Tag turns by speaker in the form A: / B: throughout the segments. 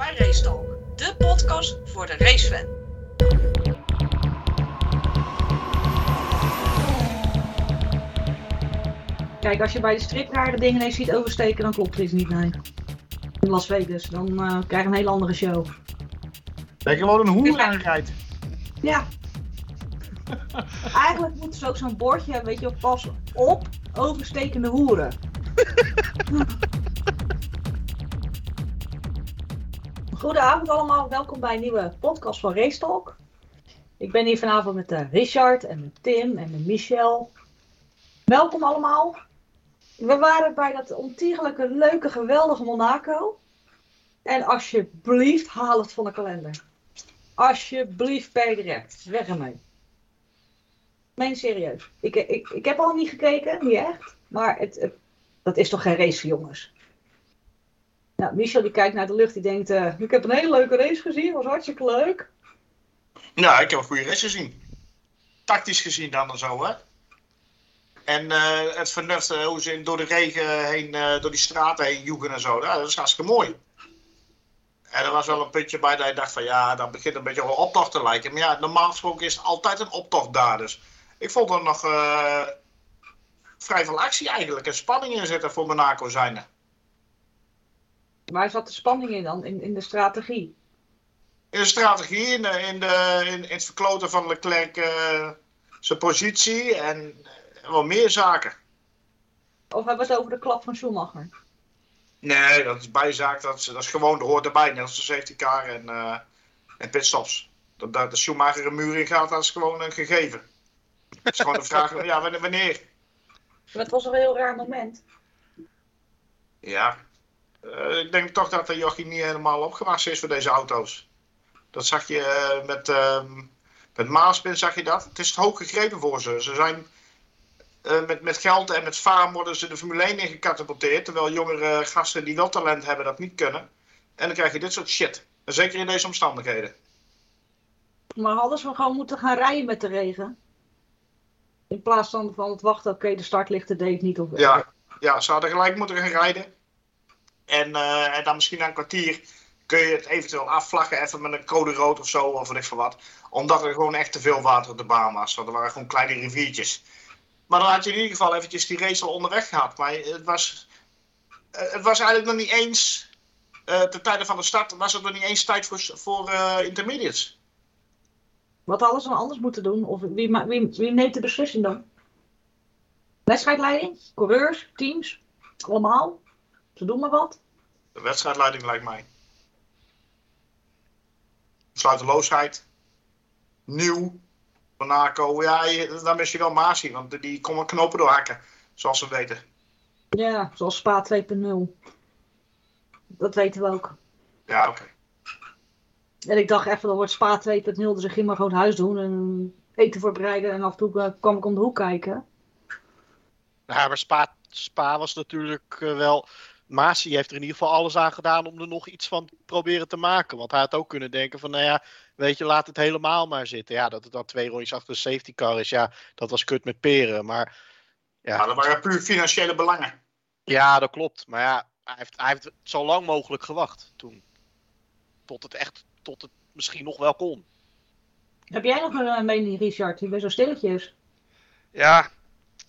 A: bij Race Talk, de podcast voor de racefan.
B: Kijk, als je bij de stripraar de dingen ineens ziet oversteken, dan klopt het iets niet, nee. In Las Vegas, dan eh, krijg je een hele andere show.
C: Dat je gewoon een hoer aanrijdt.
B: Ja. Eigenlijk moeten ze ook zo'n bordje hebben, weet je, wel, pas op overstekende hoeren. Goedenavond allemaal, welkom bij een nieuwe podcast van Race Talk. Ik ben hier vanavond met eh, Richard en met Tim en met Michel. Welkom allemaal. We waren bij dat ontiegelijke, leuke, geweldige Monaco. En alsjeblieft, haal het van de kalender. Alsjeblieft, direct. Weg ermee. Meen serieus. Ik, ik, ik heb al niet gekeken, niet echt. Maar het, het- dat is toch geen race, jongens. Nou, Michel die kijkt naar de lucht, die denkt... eh, ik heb een hele leuke race gezien, was hartstikke leuk.
C: Ja, ik heb een goede race gezien. Tactisch gezien dan en zo, hè. En eh, het vernuft, eh, hoe ze door de regen heen, door die straten heen joegen en zo. Ja, dat is hartstikke mooi. En er was wel een puntje bij dat je dacht van ja, dan begint een beetje een optocht te lijken. Maar ja, normaal gesproken is het altijd een optocht daar. Dus ik vond er nog vrij veel actie eigenlijk. En spanning in zitten voor Monaco zijn.
B: Waar zat de spanning in dan? In, in de strategie?
C: In de strategie, in, de, in, de, in, in het verkloten van Leclerc eh, zijn positie en eh, wel meer zaken.
B: Of hebben we het over de klap van Schumacher?
C: Nee, dat is bijzaak. Dat is, dat is gewoon, dat hoort erbij. Net als de safety car en, eh en pitstops. Dat, dat de Schumacher een muur in gaat, dat is gewoon een gegeven. Het is gewoon de vraag, ja, wanneer- wanneer?
B: Maar het was een heel raar moment.
C: Ja, Eh, ik denk toch dat de Jochie niet helemaal opgewassen is voor deze auto's. Dat zag je eh, met, ehm met Maaspin, zag je dat. Het is hoog gegrepen voor ze. Ze zijn eh, met, met geld en met faam worden ze de Formule 1 ingecatapulteerd. Terwijl jongere gasten die wel talent hebben dat niet kunnen. En dan krijg je dit soort shit. En zeker in deze omstandigheden.
B: Maar hadden ze gewoon moeten gaan rijden met de regen? In plaats van, van het wachten, oké, de startlichten deed niet. Of,
C: Ja, ja, ze hadden gelijk moeten gaan rijden. En, eh, en dan misschien na een kwartier kun je het eventueel afvlaggen, even met een code rood of zo, of weet ik wat. Omdat er gewoon echt te veel water op de baan was. Want er waren gewoon kleine riviertjes. Maar dan had je in ieder geval eventjes die race al onderweg gehad. Maar het was, eh, het was eigenlijk nog niet eens, eh ten tijde van de start, was het nog niet eens tijd voor, voor intermediates.
B: Wat ze dan anders moeten doen? Of wie, wie, wie neemt de beslissing dan? Wedstrijdleiding? Coureurs? Teams? Allemaal? Ze doen maar wat.
C: De wedstrijdleiding lijkt mij. Sluiteloosheid. Nieuw. Monaco. Ja, je- dan mis je wel Masi, want die komen knopen doorhakken. Zoals we weten.
B: Ja, zoals Spa 2.0. Dat weten we ook.
C: Ja, oké.
B: En ik dacht even, dan wordt Spa 2.0, dus ik ging maar gewoon huis doen en eten voorbereiden. En af en toe eh, kwam ik om de hoek kijken.
D: Ja, maar Spa, Spa was natuurlijk eh, wel. Masi heeft er in ieder geval alles aan gedaan om er nog iets van te proberen te maken. Want hij had ook kunnen denken van, nou ja, weet je, laat het helemaal maar zitten. Ja, dat het dan twee rondjes achter de safety car is, ja, dat was kut met peren. Maar
C: Ja,
D: ja,
C: dat waren puur financiële belangen.
D: ja dat klopt. Maar ja, hij heeft, hij heeft zo lang mogelijk gewacht toen. Tot het echt, tot het misschien nog wel kon.
B: Heb jij nog een eh, mening, Richard? Die bij zo stilletjes.
E: Ja,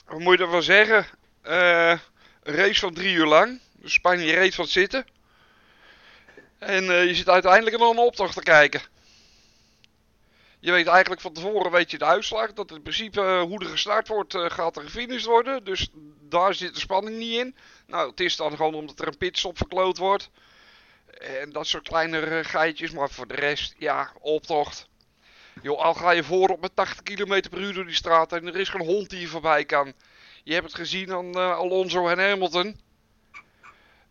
E: wat moet je ervan zeggen? Eh, een race van drie uur lang. Dus Spanje reed van het zitten. En eh, je zit uiteindelijk naar een optocht te kijken. Je weet eigenlijk van tevoren weet je de uitslag. Dat in principe eh, hoe er gestart wordt, eh, gaat er gefinished worden. Dus daar zit de spanning niet in. Nou, het is dan gewoon omdat er een pitstop verkloot wordt. En dat soort kleinere geitjes. Maar voor de rest, ja, optocht. Al ga je voorop met 80 km per uur door die straat en er is geen hond die je voorbij kan. Je hebt het gezien aan Alonso en Hamilton.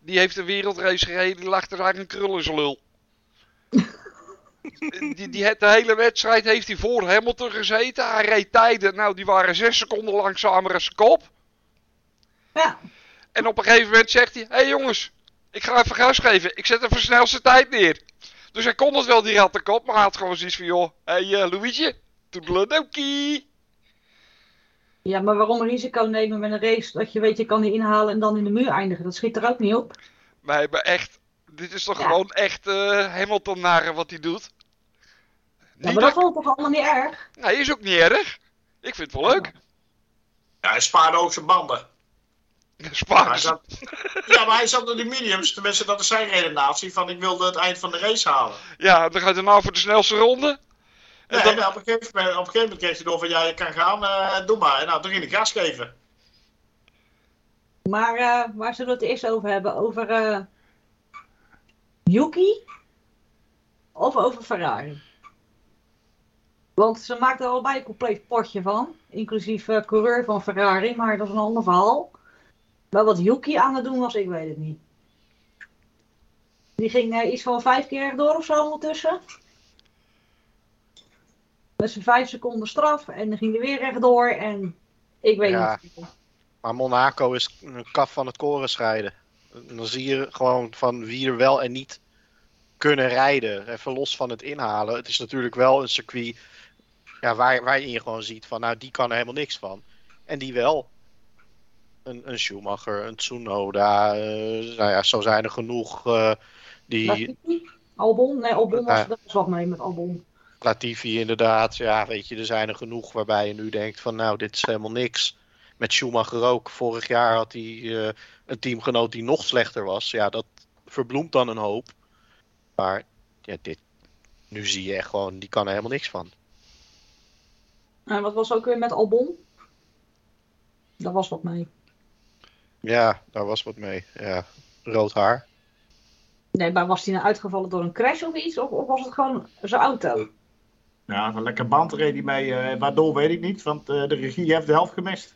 E: Die heeft een wereldrace gereden, die lag er eigenlijk een krul in zijn lul. die, die, het- de hele wedstrijd heeft hij voor Hamilton gezeten. Hij reed tijden, nou die waren 6 seconden langzamer als zijn kop.
B: Ja,
E: En op een gegeven moment zegt hij: Hé hey jongens, ik ga even gas geven. Ik zet even snelste tijd neer. Dus hij kon het wel, die rattenkop, maar hij had gewoon zoiets van: Joh, hé hey, uh, toedeledokie.
B: Ja, maar waarom een risico nemen met een race dat je weet je kan die inhalen en dan in de muur eindigen? Dat schiet er ook niet op.
E: We hebben echt Dit is toch
B: Ja.
E: gewoon echt eh Hamilton naren wat hij doet?
B: Ja,
E: Niet
B: maar dat
E: dat-
B: vond ik toch allemaal niet erg?
E: Nee, is ook niet erg. Ik vind het wel leuk.
C: Ja, hij spaarde ook zijn banden. Zat, ja, maar hij zat op die mediums. Tenminste, dat is zijn redenatie. Van ik wilde het eind van de race halen.
E: Ja, dan gaat hij nou voor de snelste ronde.
C: Nee,
E: dan-
C: maar op, een gegeven moment, op een gegeven moment kreeg hij door van ja, je kan gaan, eh, doe maar. En nou, toen ging hij gas geven.
B: Maar eh, waar zullen we het eerst over hebben? Over eh, Yuki of over Ferrari? Want ze maakten er allebei een compleet potje van. Inclusief eh, coureur van Ferrari, maar dat is een ander verhaal. Maar wat Yuki aan het doen was, ik weet het niet. Die ging eh, iets van vijf keer door of zo ondertussen. Met zijn vijf seconden straf en dan ging hij weer rechtdoor en ik weet
D: Ja.
B: niet.
D: Maar Monaco is een kaf van het koren scheiden. En dan zie je gewoon van wie er wel en niet kunnen rijden. Even los van het inhalen. Het is natuurlijk wel een circuit ja, waar, waarin je gewoon ziet van nou die kan er helemaal niks van. En die wel. Een, een Schumacher, een Tsunoda. eh, nou ja, zo zijn er genoeg eh, die?
B: Albon? Nee, Albon was, dat was wat mee met Albon.
D: Latifi inderdaad. Ja, weet je, er zijn er genoeg waarbij je nu denkt van nou, dit is helemaal niks. Met Schumacher ook. Vorig jaar had hij eh, een teamgenoot die nog slechter was. Ja, dat verbloemt dan een hoop. Maar ja, dit, nu zie je echt gewoon, die kan er helemaal niks van.
B: En wat was ook weer met Albon? Daar was wat mee.
D: Ja, daar was wat mee. Ja, rood haar.
B: Nee, maar was hij nou uitgevallen door een crash of iets? Of, of was het gewoon zijn auto?
C: Ja, een lekker band reed hij mee. eh, waardoor weet ik niet, want eh, de regie heeft de helft gemist.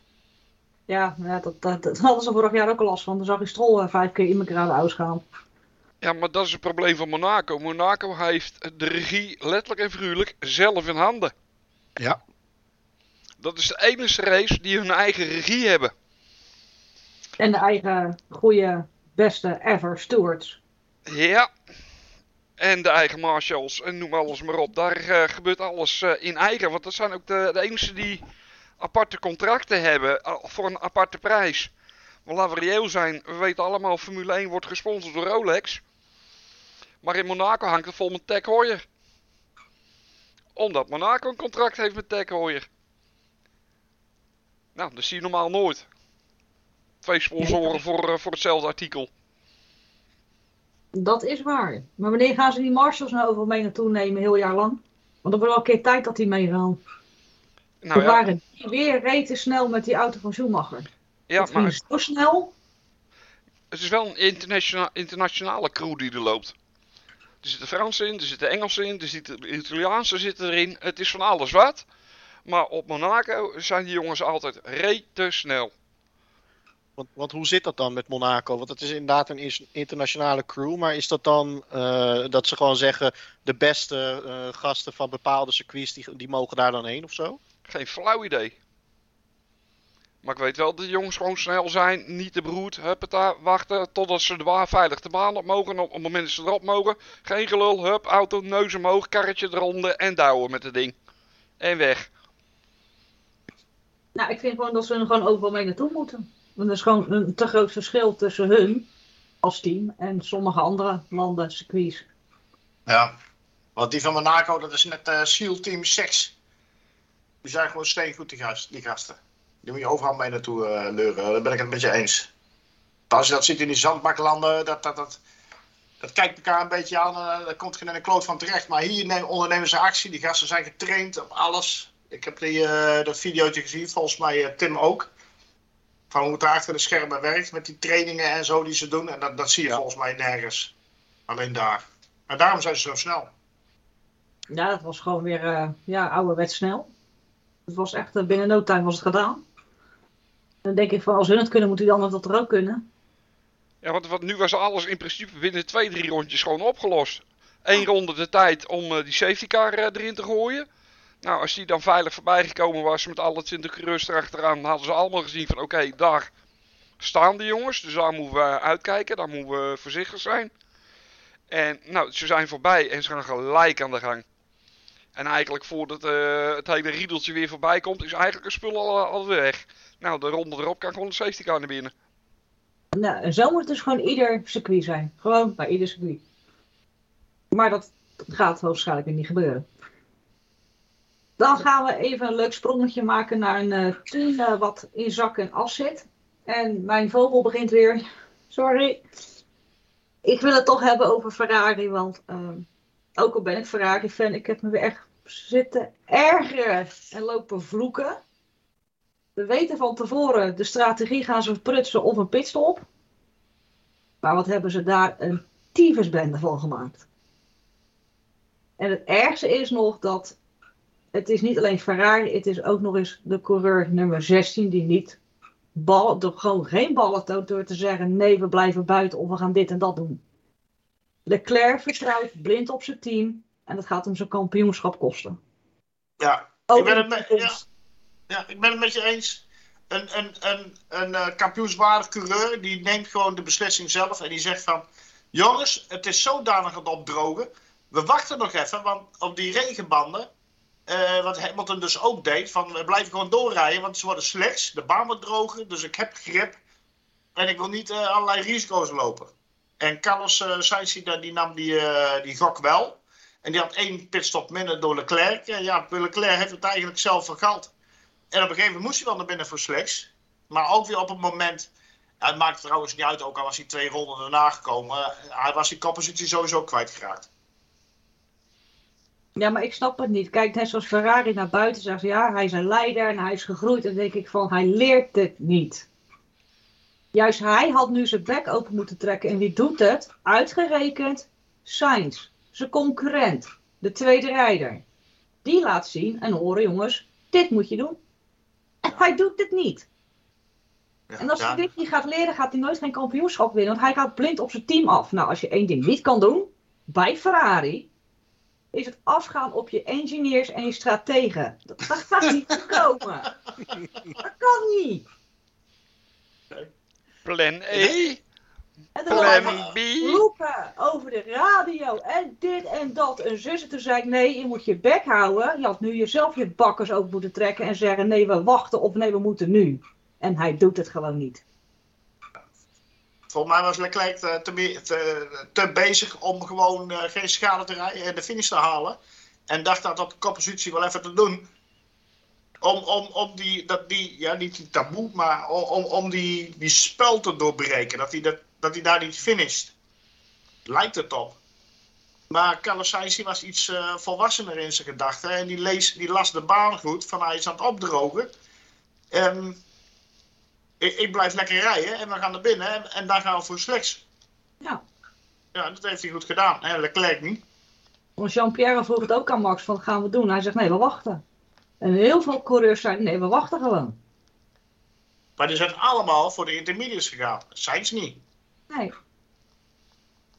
B: Ja, ja dat, dat, dat hadden ze vorig jaar ook al last van. Dan zag je Stroll eh, vijf keer in elkaar uit gaan.
E: Ja, maar dat is het probleem van Monaco. Monaco heeft de regie letterlijk en figuurlijk zelf in handen.
D: Ja.
E: Dat is de enige race die hun eigen regie hebben.
B: En de eigen goede, beste ever stewards.
E: Ja. En de eigen marshals en noem alles maar op. Daar eh, gebeurt alles eh, in eigen. Want dat zijn ook de, de die aparte contracten hebben eh, voor een aparte prijs. Want laten we reëel zijn, we weten allemaal Formule 1 wordt gesponsord door Rolex. Maar in Monaco hangt het vol met Tech Heuer. Omdat Monaco een contract heeft met Tech Heuer. Nou, dat zie je normaal nooit. Twee sponsoren voor, eh, voor hetzelfde artikel.
B: Dat is waar. Maar wanneer gaan ze die marshals nou overal mee naartoe nemen, heel jaar lang? Want dan wordt wel een keer tijd dat die meegaan.
E: Nou
B: we
E: ja,
B: waren weer rete snel met die auto van Schumacher.
E: ja maar
B: zo snel.
E: Het is wel een internationa internationale crew die er loopt. Er zitten Fransen in, er zitten Engelsen in, er zitten Italiaanse zitten erin. Het is van alles wat. Maar op Monaco zijn die jongens altijd rete snel.
D: Want, want hoe zit dat dan met Monaco? Want het is inderdaad een internationale crew. Maar is dat dan eh, dat ze gewoon zeggen... de beste eh, gasten van bepaalde circuits... Die, die mogen daar dan heen of zo?
E: Geen flauw idee. Maar ik weet wel dat de jongens gewoon snel zijn, niet te broed, huppata, wachten totdat ze de baan veilig de baan op mogen. En op het moment dat ze erop mogen, geen gelul, hup, auto, neus omhoog, karretje eronder en douwen met het ding. En weg.
B: Nou, ik vind gewoon dat ze er gewoon overal mee naartoe moeten. Want er is gewoon een te groot verschil tussen hun als team en sommige andere landen, circuits.
C: Ja. Want die van Monaco, dat is net eh SEAL Team 6. Die zijn gewoon steengoed, die, gast, die gasten. Die moet je overal mee naartoe eh, leuren. Daar ben ik het met je eens. Als je dat ziet in die zandbaklanden, dat, dat, dat, dat kijkt elkaar een beetje aan. eh, daar komt geen een kloot van terecht. Maar hier nemen, ondernemen ze actie. Die gasten zijn getraind op alles. Ik heb die, eh, dat videootje gezien, volgens mij Tim ook. Van hoe het achter de schermen werkt met die trainingen en zo die ze doen. En dat, dat zie je
D: Ja.
C: volgens mij nergens. Alleen daar. Maar daarom zijn ze zo snel.
B: Ja, dat was gewoon weer eh ja, ouderwets snel. Het was echt, eh, binnen no time was het gedaan. Dan denk ik van, als hun het kunnen, moeten die anderen dat er ook kunnen.
E: Ja, want, want nu was alles in principe binnen twee, drie rondjes gewoon opgelost. Eén ronde de tijd om eh, die safety car erin te gooien. Nou, als die dan veilig voorbij gekomen was met alle 20 coureurs erachteraan, hadden ze allemaal gezien van oké, daar staan de jongens. Dus daar moeten we uitkijken, daar moeten we voorzichtig zijn. En nou, ze zijn voorbij en ze gaan gelijk aan de gang. En eigenlijk voordat eh, het hele riedeltje weer voorbij komt, is eigenlijk een spul al, al weg. Nou, de ronde erop kan gewoon de safety car naar binnen.
B: Nou, en zo moet dus gewoon ieder circuit zijn. Gewoon bij ieder circuit. Maar dat gaat waarschijnlijk niet gebeuren. Dan gaan we even een leuk sprongetje maken naar een eh, team eh, wat in zak en as zit. En mijn vogel begint weer. Sorry. Ik wil het toch hebben over Ferrari, want ehm, ook al ben ik Ferrari-fan, ik heb me weer echt zitten ergeren en lopen vloeken. We weten van tevoren, de strategie gaan ze prutsen of een pitstop. Maar wat hebben ze daar een tyfusbende van gemaakt. En het ergste is nog dat het is niet alleen Ferrari, het is ook nog eens de coureur nummer 16 die niet door gewoon geen ballen toont door te zeggen nee, we blijven buiten of we gaan dit en dat doen. Leclerc vertrouwt blind op zijn team en dat gaat hem zijn kampioenschap kosten.
C: Ja,
B: Ook
C: ik ben, het met, ja, ja, ik ben het met je eens. Een, een, een, een eh, kampioenswaardig coureur die neemt gewoon de beslissing zelf en die zegt van... Jongens, het is zodanig aan het opdrogen. We wachten nog even, want op die regenbanden... eh, wat Hamilton dus ook deed, van we blijven gewoon doorrijden, want ze worden slechts. De baan wordt droger, dus ik heb grip. En ik wil niet eh, allerlei risico's lopen. En Carlos uh, Sainz, die, nam die, eh, die gok wel. En die had één pitstop minder door Leclerc. En ja, Leclerc heeft het eigenlijk zelf vergald. En op een gegeven moment moest hij wel naar binnen voor slechts. Maar ook weer op het moment. Het maakt trouwens niet uit, ook al was hij twee ronden erna gekomen. eh, Hij was die koppositie sowieso kwijtgeraakt.
B: Ja, maar ik snap het niet. Kijk, net zoals Ferrari naar buiten zegt, ja, hij is een leider en hij is gegroeid. En dan denk ik van, hij leert het niet. Juist hij had nu zijn bek open moeten trekken. En wie doet het? Uitgerekend Sainz, zijn concurrent, de tweede rijder. Die laat zien en horen, jongens, dit moet je doen. En hij doet het niet.
C: Ja,
B: En als
C: ja.
B: hij dit niet gaat leren, gaat hij nooit geen kampioenschap winnen. Want hij gaat blind op zijn team af. Nou, als je één ding niet kan doen, bij Ferrari, is het afgaan op je engineers en je strategen. Dat, dat gaat niet komen. Dat kan niet.
E: Plan E,
B: En dan gaan
E: plan
B: we
E: B.
B: roepen over de radio en dit en dat en zus. En toen zei ik, nee, je moet je bek houden. Je had nu jezelf je bakkers ook moeten trekken en zeggen, nee, we wachten of nee, we moeten nu. En hij doet het gewoon niet.
C: Volgens mij was Leclerc te, te, te, te bezig om gewoon eh, geen schade te rijden en de finish te halen. En dacht dat op de koppositie wel even te doen. Om, om, om die, dat die, ja niet die taboe, maar om, om, die, die spel te doorbreken. Dat hij, dat, dat hij daar niet finisht. Lijkt het op. Maar Carlos was iets eh, volwassener in zijn gedachten. En die, lees, die las de baan goed, van hij is aan het opdrogen. En ik, ik blijf lekker rijden en we gaan naar binnen en, en daar gaan we voor slechts.
B: Ja.
C: Ja, dat heeft hij goed gedaan. Hè? Leclerc niet.
B: Want Jean-Pierre vroeg het ook aan Max, van wat gaan we doen? Hij zegt, nee, we wachten. En heel veel coureurs zeiden, nee, we wachten gewoon.
C: Maar die zijn allemaal voor de intermediates gegaan. Zijn ze niet.
B: Nee.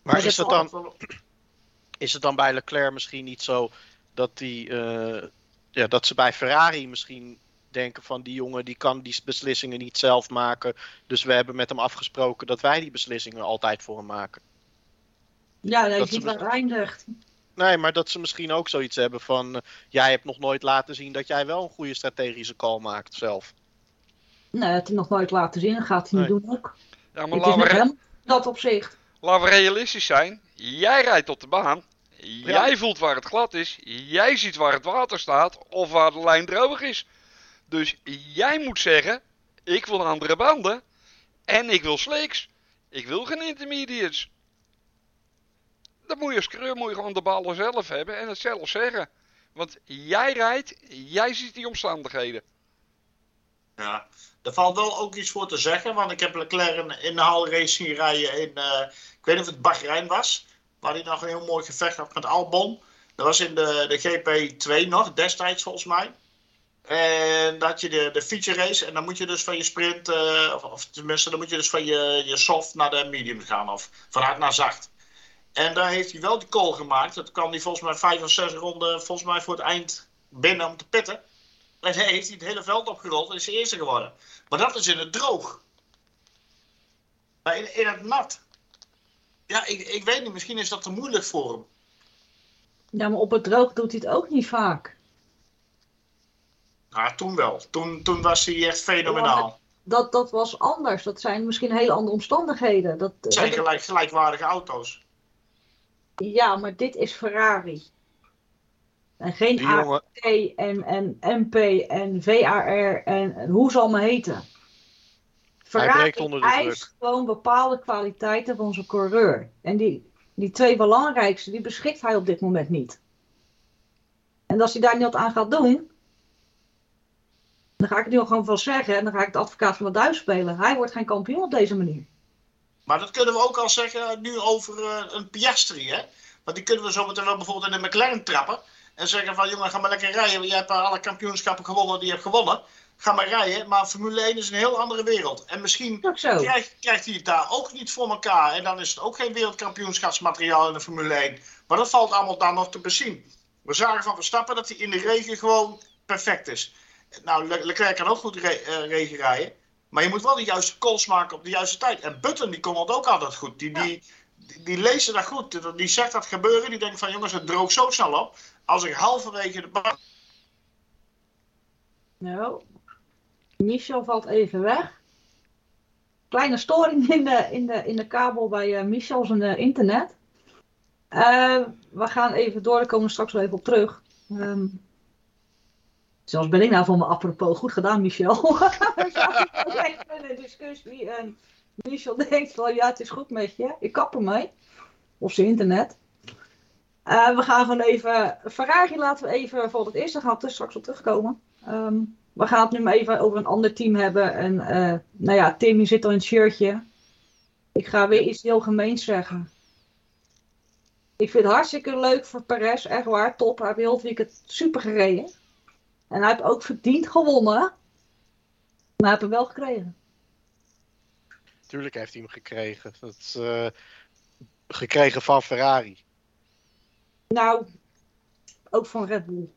D: Maar is het, dan, is het dan bij Leclerc misschien niet zo dat, die, eh, ja, dat ze bij Ferrari misschien denken van die jongen die kan die beslissingen niet zelf maken. Dus we hebben met hem afgesproken dat wij die beslissingen altijd voor hem maken.
B: Ja,
D: Dat
B: ziet
D: ze-
B: waar eindigt.
D: Nee, maar dat ze misschien ook zoiets hebben van eh, jij hebt nog nooit laten zien dat jij wel een goede strategische call maakt zelf.
B: Nee, het nog nooit laten zien, dat gaat hij niet
D: Nee.
B: doen ook.
E: Ja, maar
B: Het is
E: laten we,
B: hem dat opzicht.
E: laten we realistisch zijn. Jij rijdt op de baan. Jij voelt waar het glad is. Jij ziet waar het water staat of waar de lijn droog is. Dus jij moet zeggen: ik wil andere banden en ik wil slicks. Ik wil geen intermediates. Dan moet je als je gewoon de ballen zelf hebben en het zelf zeggen. Want jij rijdt, jij ziet die omstandigheden.
C: Ja. Er valt wel ook iets voor te zeggen. Want ik heb Leclerc in, de halrace zien rijden in... eh, ik weet niet of het Bahrein was. Waar hij nog een heel mooi gevecht had met Albon. Dat was in de, de GP2 nog, destijds volgens mij. En had je de, de feature race. En dan moet je dus van je sprint, eh, of, of tenminste, dan moet je dus van je, je soft naar de medium gaan. Of vanuit naar zacht. En daar heeft hij wel die call gemaakt. Dat kwam hij volgens mij vijf of zes ronden volgens mij voor het eind binnen om te pitten. En hij heeft hij het hele veld opgerold en is hij eerste geworden. Maar dat is in het droog. Maar in, in het nat. Ja, ik, ik weet niet, misschien is dat te moeilijk voor hem.
B: Ja, maar op het droog doet hij het ook niet vaak.
C: Nou, toen wel. Toen, toen was hij echt fenomenaal.
B: dat, dat was anders. Dat zijn misschien hele andere omstandigheden. Dat,
C: Het zijn gelijk, gelijkwaardige auto's.
B: Ja, maar dit is Ferrari. En geen AT en, en MP en VAR en hoe zal me heten. Ferrari eist gewoon bepaalde kwaliteiten van zijn coureur. En die, die twee belangrijkste, die beschikt hij op dit moment niet. En als hij daar niet wat aan gaat doen, dan ga ik het nu al gewoon van zeggen. En dan ga ik de advocaat van de duif spelen. Hij wordt geen kampioen op deze manier.
C: Maar dat kunnen we ook al zeggen nu over eh, een Piastri, hè? Want die kunnen we zo meteen wel bijvoorbeeld in de McLaren trappen. En zeggen van, jongen, ga maar lekker rijden. Je hebt alle kampioenschappen gewonnen die je hebt gewonnen. Ga maar rijden. Maar Formule 1 is een heel andere wereld. En misschien krijgt, krijgt hij het daar ook niet voor elkaar. En dan is het ook geen wereldkampioenschapsmateriaal in de Formule 1. Maar dat valt allemaal daar nog te bezien. We zagen van Verstappen dat hij in de regen gewoon perfect is. Nou, Le- Leclerc kan ook goed re eh. Maar je moet wel de juiste calls maken op de juiste tijd. En Button die kon het ook altijd goed. Die, die, die, die lezen dat goed. Die zegt dat gebeuren. Die denkt van jongens, het droogt zo snel op. Als ik halverwege de.
B: Nou, Michel valt even weg. Kleine storing in de, in de, in de kabel bij eh, Michel eh, internet. We gaan even door, daar komen straks wel even op terug. Ehm zelfs ben ik nou voor me apropos. Goed gedaan, Michel. Echt in een discussie en Michel denkt van ja, het is goed met je. Ik kap ermee. Op zijn internet. Eh, we gaan gewoon even. Ferrari laten we even voor het eerste gaan we er straks op terugkomen. Ehm, we gaan het nu maar even over een ander team hebben. En eh, nou ja, Tim, je zit al in het shirtje. Ik ga weer iets heel gemeens zeggen. Ik vind het hartstikke leuk voor Perez, echt waar, top. Hij heeft heel het weekend super gereden. En hij heeft ook verdiend gewonnen. Maar hij heeft hem wel gekregen.
D: Tuurlijk heeft hij hem gekregen. Dat, is, eh, gekregen van Ferrari.
B: Nou, ook van Red Bull.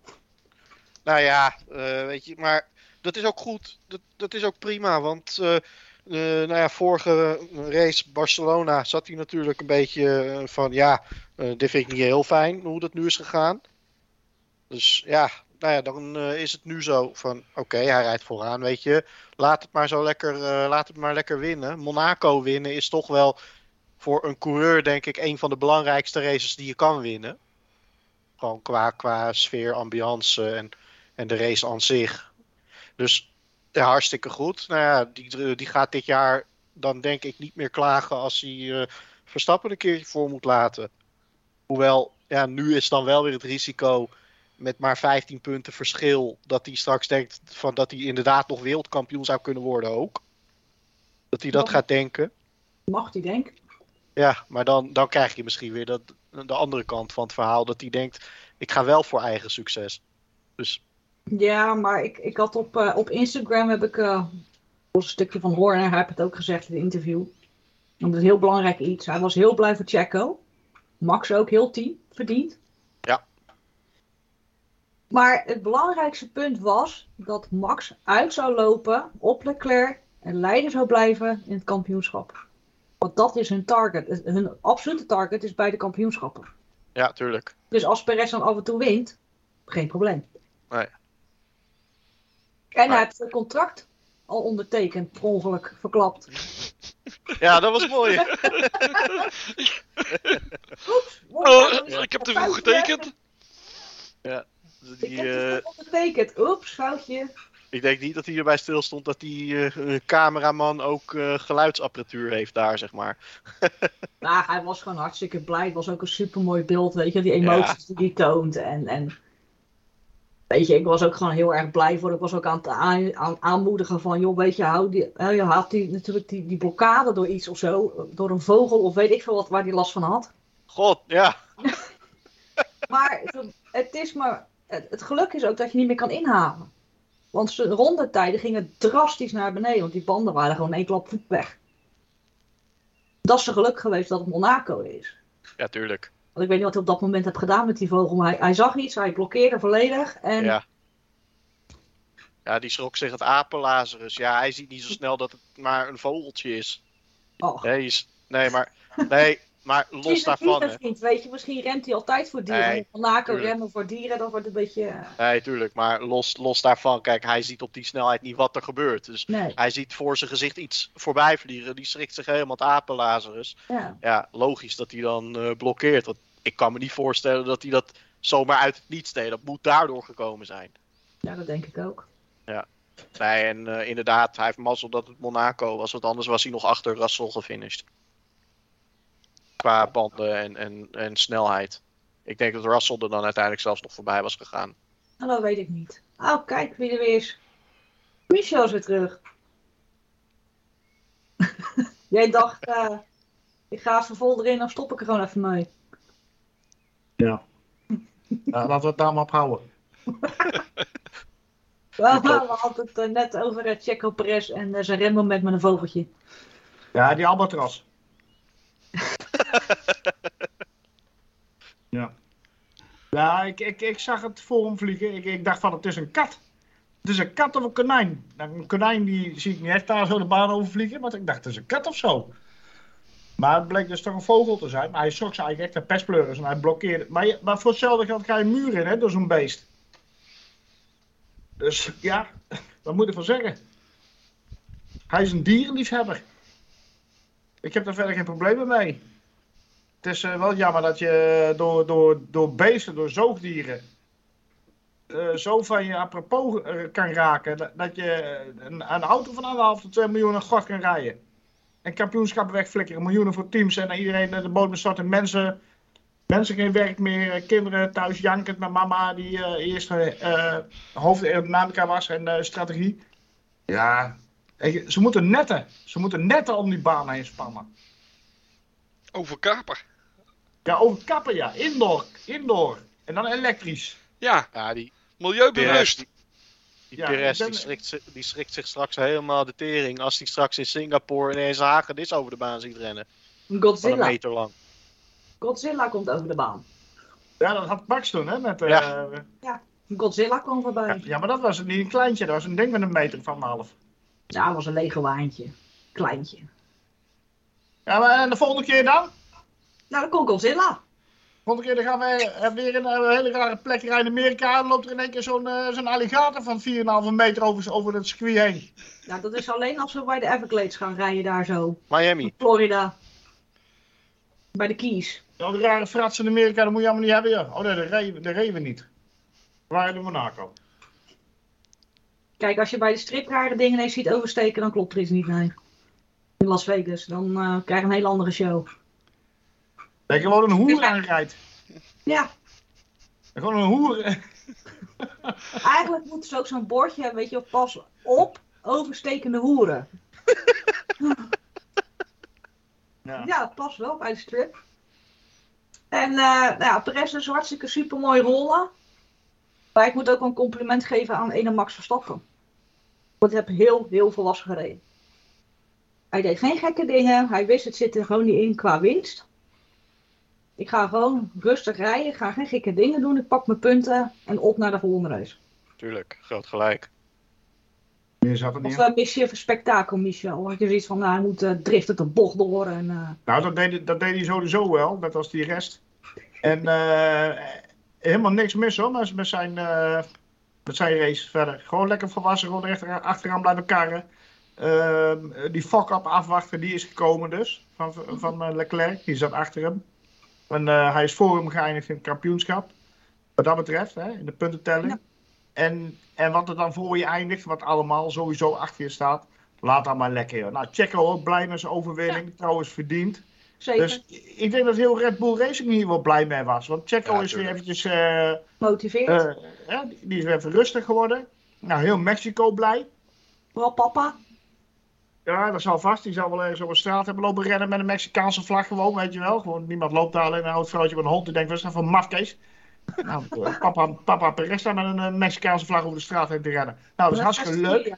D: Nou ja, eh, weet je, maar dat is ook goed. Dat, dat is ook prima, want eh, nou ja, vorige race Barcelona zat hij natuurlijk een beetje van ja, dit vind ik niet heel fijn hoe dat nu is gegaan. Dus ja, nou ja, dan eh, is het nu zo van oké, hij rijdt vooraan, weet je. Laat het maar zo lekker, eh, laat het maar lekker winnen. Monaco winnen is toch wel voor een coureur denk ik een van de belangrijkste races die je kan winnen. Gewoon qua, qua sfeer, ambiance en, en de race aan zich. Dus hartstikke goed. Nou ja, die, die gaat dit jaar dan denk ik niet meer klagen als hij eh, Verstappen een keertje voor moet laten. Hoewel, ja, nu is dan wel weer het risico met maar 15 punten verschil dat hij straks denkt van dat hij inderdaad nog wereldkampioen zou kunnen worden ook. Dat hij dat gaat denken.
B: Mag die denk
D: Ja, maar dan, dan krijg je misschien weer dat, de andere kant van het verhaal. Dat hij denkt, ik ga wel voor eigen succes. Dus
B: Ja, maar ik, ik had op, eh, op Instagram heb ik eh, een stukje van Horner, hij heeft het ook gezegd in het interview. Want het is heel belangrijk iets. Hij was heel blij voor Checo. Max ook, heel team, verdiend.
D: Ja.
B: Maar het belangrijkste punt was dat Max uit zou lopen op Leclerc en leider zou blijven in het kampioenschap. Want dat is hun target. Hun absolute target is bij de kampioenschappen.
D: ja, tuurlijk.
B: Dus als Perez dan af en toe wint, geen probleem.
D: Nee.
B: En hij heeft zijn contract al ondertekend, per ongeluk verklapt.
D: Ja, dat was mooi.
B: Oeps,
E: Oh, ik heb te vroeg getekend.
B: Ik
D: Die,
B: heb
D: eh,
B: het ondertekend. Oeps, foutje.
D: ik denk niet dat hij erbij stilstond dat die eh, eh, cameraman ook eh, geluidsapparatuur heeft daar, zeg maar.
B: Nou, hij was gewoon hartstikke blij. Het was ook een supermooi beeld, weet je, die emoties die hij toont. En, en weet je, ik was ook gewoon heel erg blij voor. Ik was ook aan het aan, aan- aanmoedigen van, joh, weet je, hou die, je had die, natuurlijk die, die blokkade door iets of zo, door een vogel of weet ik veel wat, waar hij last van had.
D: God, ja.
B: Maar het is maar, het, het geluk is ook dat je niet meer kan inhalen. Want zijn rondetijden gingen drastisch naar beneden, want die banden waren gewoon één klap voet weg. Dat is zijn geluk geweest dat het Monaco is.
D: Ja, tuurlijk.
B: Want ik weet niet wat hij op dat moment heeft gedaan met die vogel, maar hij, hij zag iets, hij blokkeerde volledig. En
D: Ja. Ja, die schrok zich het apenlazarus. Ja, hij ziet niet zo snel dat het maar een vogeltje is.
B: oh,
D: Nee, nee maar nee, maar
B: Los
D: daarvan. hè.
B: vriend, weet je, misschien rent hij altijd voor dieren.
D: Nee,
B: Monaco rennen voor dieren, dat wordt een beetje... eh,
D: Nee, tuurlijk. Maar los, los daarvan, kijk, hij ziet op die snelheid niet wat er gebeurt. Dus
B: Nee,
D: hij ziet voor zijn gezicht iets voorbij vliegen. Die schrikt zich helemaal het apenlazerus.
B: ja.
D: Ja, logisch dat hij dan eh, blokkeert. Want ik kan me niet voorstellen dat hij dat zomaar uit het niets deed. Dat moet daardoor gekomen zijn.
B: ja, dat denk ik ook.
D: Nee, en eh, inderdaad, hij heeft mazzel dat het Monaco was. Want anders was hij nog achter Russell gefinished. Qua banden en, en, en snelheid. Ik denk dat Russell er dan uiteindelijk zelfs nog voorbij was gegaan.
B: Nou, dat weet ik niet. Oh, kijk wie er weer is. Michel is weer terug. Jij dacht, eh, ik ga even vol erin, dan stop ik er gewoon even mee.
C: Ja. Ja, laten we het daar maar op houden.
B: Wel, we hadden het eh, net over uh, Checo Perez en eh, zijn renmoment met een vogeltje.
C: Ja, die albatros. ja. Ja, ik, ik, ik zag het voor hem vliegen. Ik, ik dacht van, het is een kat. Het is een kat of een konijn. Nou, een konijn die zie ik niet echt daar zo de baan over vliegen. Maar ik dacht, het is een kat of zo. Maar het bleek dus toch een vogel te zijn. Maar hij schrok ze eigenlijk echt een pestpleuris en hij blokkeerde. Maar, maar voor hetzelfde geld ga je een muur in, hè, door zo'n beest. Dus ja, wat moet ik ervan zeggen? Hij is een dierenliefhebber. Ik heb daar verder geen problemen mee. Het is eh, wel jammer dat je door, door, door beesten, door zoogdieren, eh, zo van je apropos eh, kan raken. Dat, dat je een, een auto van anderhalf tot 2 miljoen een gort kan rijden. En kampioenschappen wegflikkeren, miljoenen voor teams en iedereen de bodem stort. En mensen, mensen geen werk meer, eh, kinderen thuis jankend met mama die eh eerst eh hoofd aerodynamica was en eh, strategie. Ja, ze moeten netten. Ze moeten netten om die baan heen spannen.
E: Over kaper.
C: Ja, over kappen ja. Indoor. Indoor. En dan elektrisch.
E: Ja,
D: Ja, die
E: milieubewust.
D: Die, die
C: Ja,
D: Perez
C: ik ben-
D: die, schrikt, die schrikt zich straks helemaal de tering als hij straks in Singapore ineens hagedis over de baan ziet rennen. Van een
B: Godzilla.
D: meter lang.
B: Godzilla komt over de baan.
C: Ja, dat had Max toen, hè? Met, eh,
D: Ja.
B: Godzilla kwam voorbij.
C: ja. ja, maar dat was niet een kleintje. Dat was een ding met een meter van een half.
B: Ja, dat was een Lego waantje. Kleintje.
C: Ja, maar en de volgende keer dan?
B: Nou, dan komt Godzilla.
C: De volgende keer dan gaan we eh, weer in een hele rare plek rijden in Amerika. En loopt er in één keer zo'n eh, zo'n alligator van 4,5 meter over, over het circuit heen.
B: Nou, dat is alleen als we bij de Everglades gaan rijden daar zo.
D: Miami.
B: Florida. Bij de Keys.
C: Ja, die rare fratsen in Amerika, dat moet je allemaal niet hebben, joh. Oh nee, dat reden, we niet. We waren in Monaco.
B: Kijk, als je bij de strip rare dingen ineens ziet oversteken, dan klopt er iets niet, nee. In Las Vegas, dan eh, krijg je een hele andere show.
C: Dat je gewoon een hoer aanrijdt.
B: Ja,
C: Gewoon een hoer.
B: eigenlijk moeten ze ook zo'n bordje hebben, weet je, pas op overstekende hoeren.
C: Ja.
B: Ja, dat past wel bij de strip. En eh nou ja, Perez is hartstikke super mooi rollen. Maar ik moet ook een compliment geven aan ene Max Verstappen. Want hij heeft heel, heel volwassen gereden. Hij deed geen gekke dingen. Hij wist het zit er gewoon niet in qua winst. Ik ga gewoon rustig rijden. Ik ga geen gekke dingen doen. Ik pak mijn punten en op naar de volgende race.
D: Tuurlijk, groot gelijk.
C: Meer zat er niet
B: Of uh, mis je even spektakel, Michel? Want je ziet van, nou, hij moet eh, driften de bocht door. En, eh,
C: Nou, dat deed, dat deed hij sowieso wel, net als die rest. En eh, helemaal niks mis hoor, met, met, zijn, eh, met zijn race verder. Gewoon lekker volwassen, gewoon rechter, achteraan blijven karren. Ehm, die fuck-up afwachten, die is gekomen dus, van, van eh, Leclerc. Die zat achter hem. En eh, hij is voor hem geëindigd in het kampioenschap. Wat dat betreft, hè, in de puntentelling.
B: Ja.
C: En, en wat er dan voor je eindigt, wat allemaal sowieso achter je staat, laat dat maar lekker. joh. Nou, Checo ook blij met zijn overwinning, trouwens verdiend.
B: zeker,
C: Dus ik denk dat heel Red Bull Racing hier wel blij mee was. Want Checo
D: Ja,
C: is weer eventjes, eh,
B: motiveert.
C: eh, ja, die- is weer even rustig geworden. Nou, heel Mexico blij.
B: Vooral papa.
C: Ja, dat zal vast. Die zal wel ergens op een straat hebben lopen rennen met een Mexicaanse vlag gewoon, weet je wel. Gewoon, niemand loopt daar alleen een oud vrouwtje met een hond die denkt, wat is dat voor mafkees? Nou, papa, papa Perez staat met een eh, Mexicaanse vlag over de straat heen te rennen. Nou, dat is hartstikke leuk. Ja,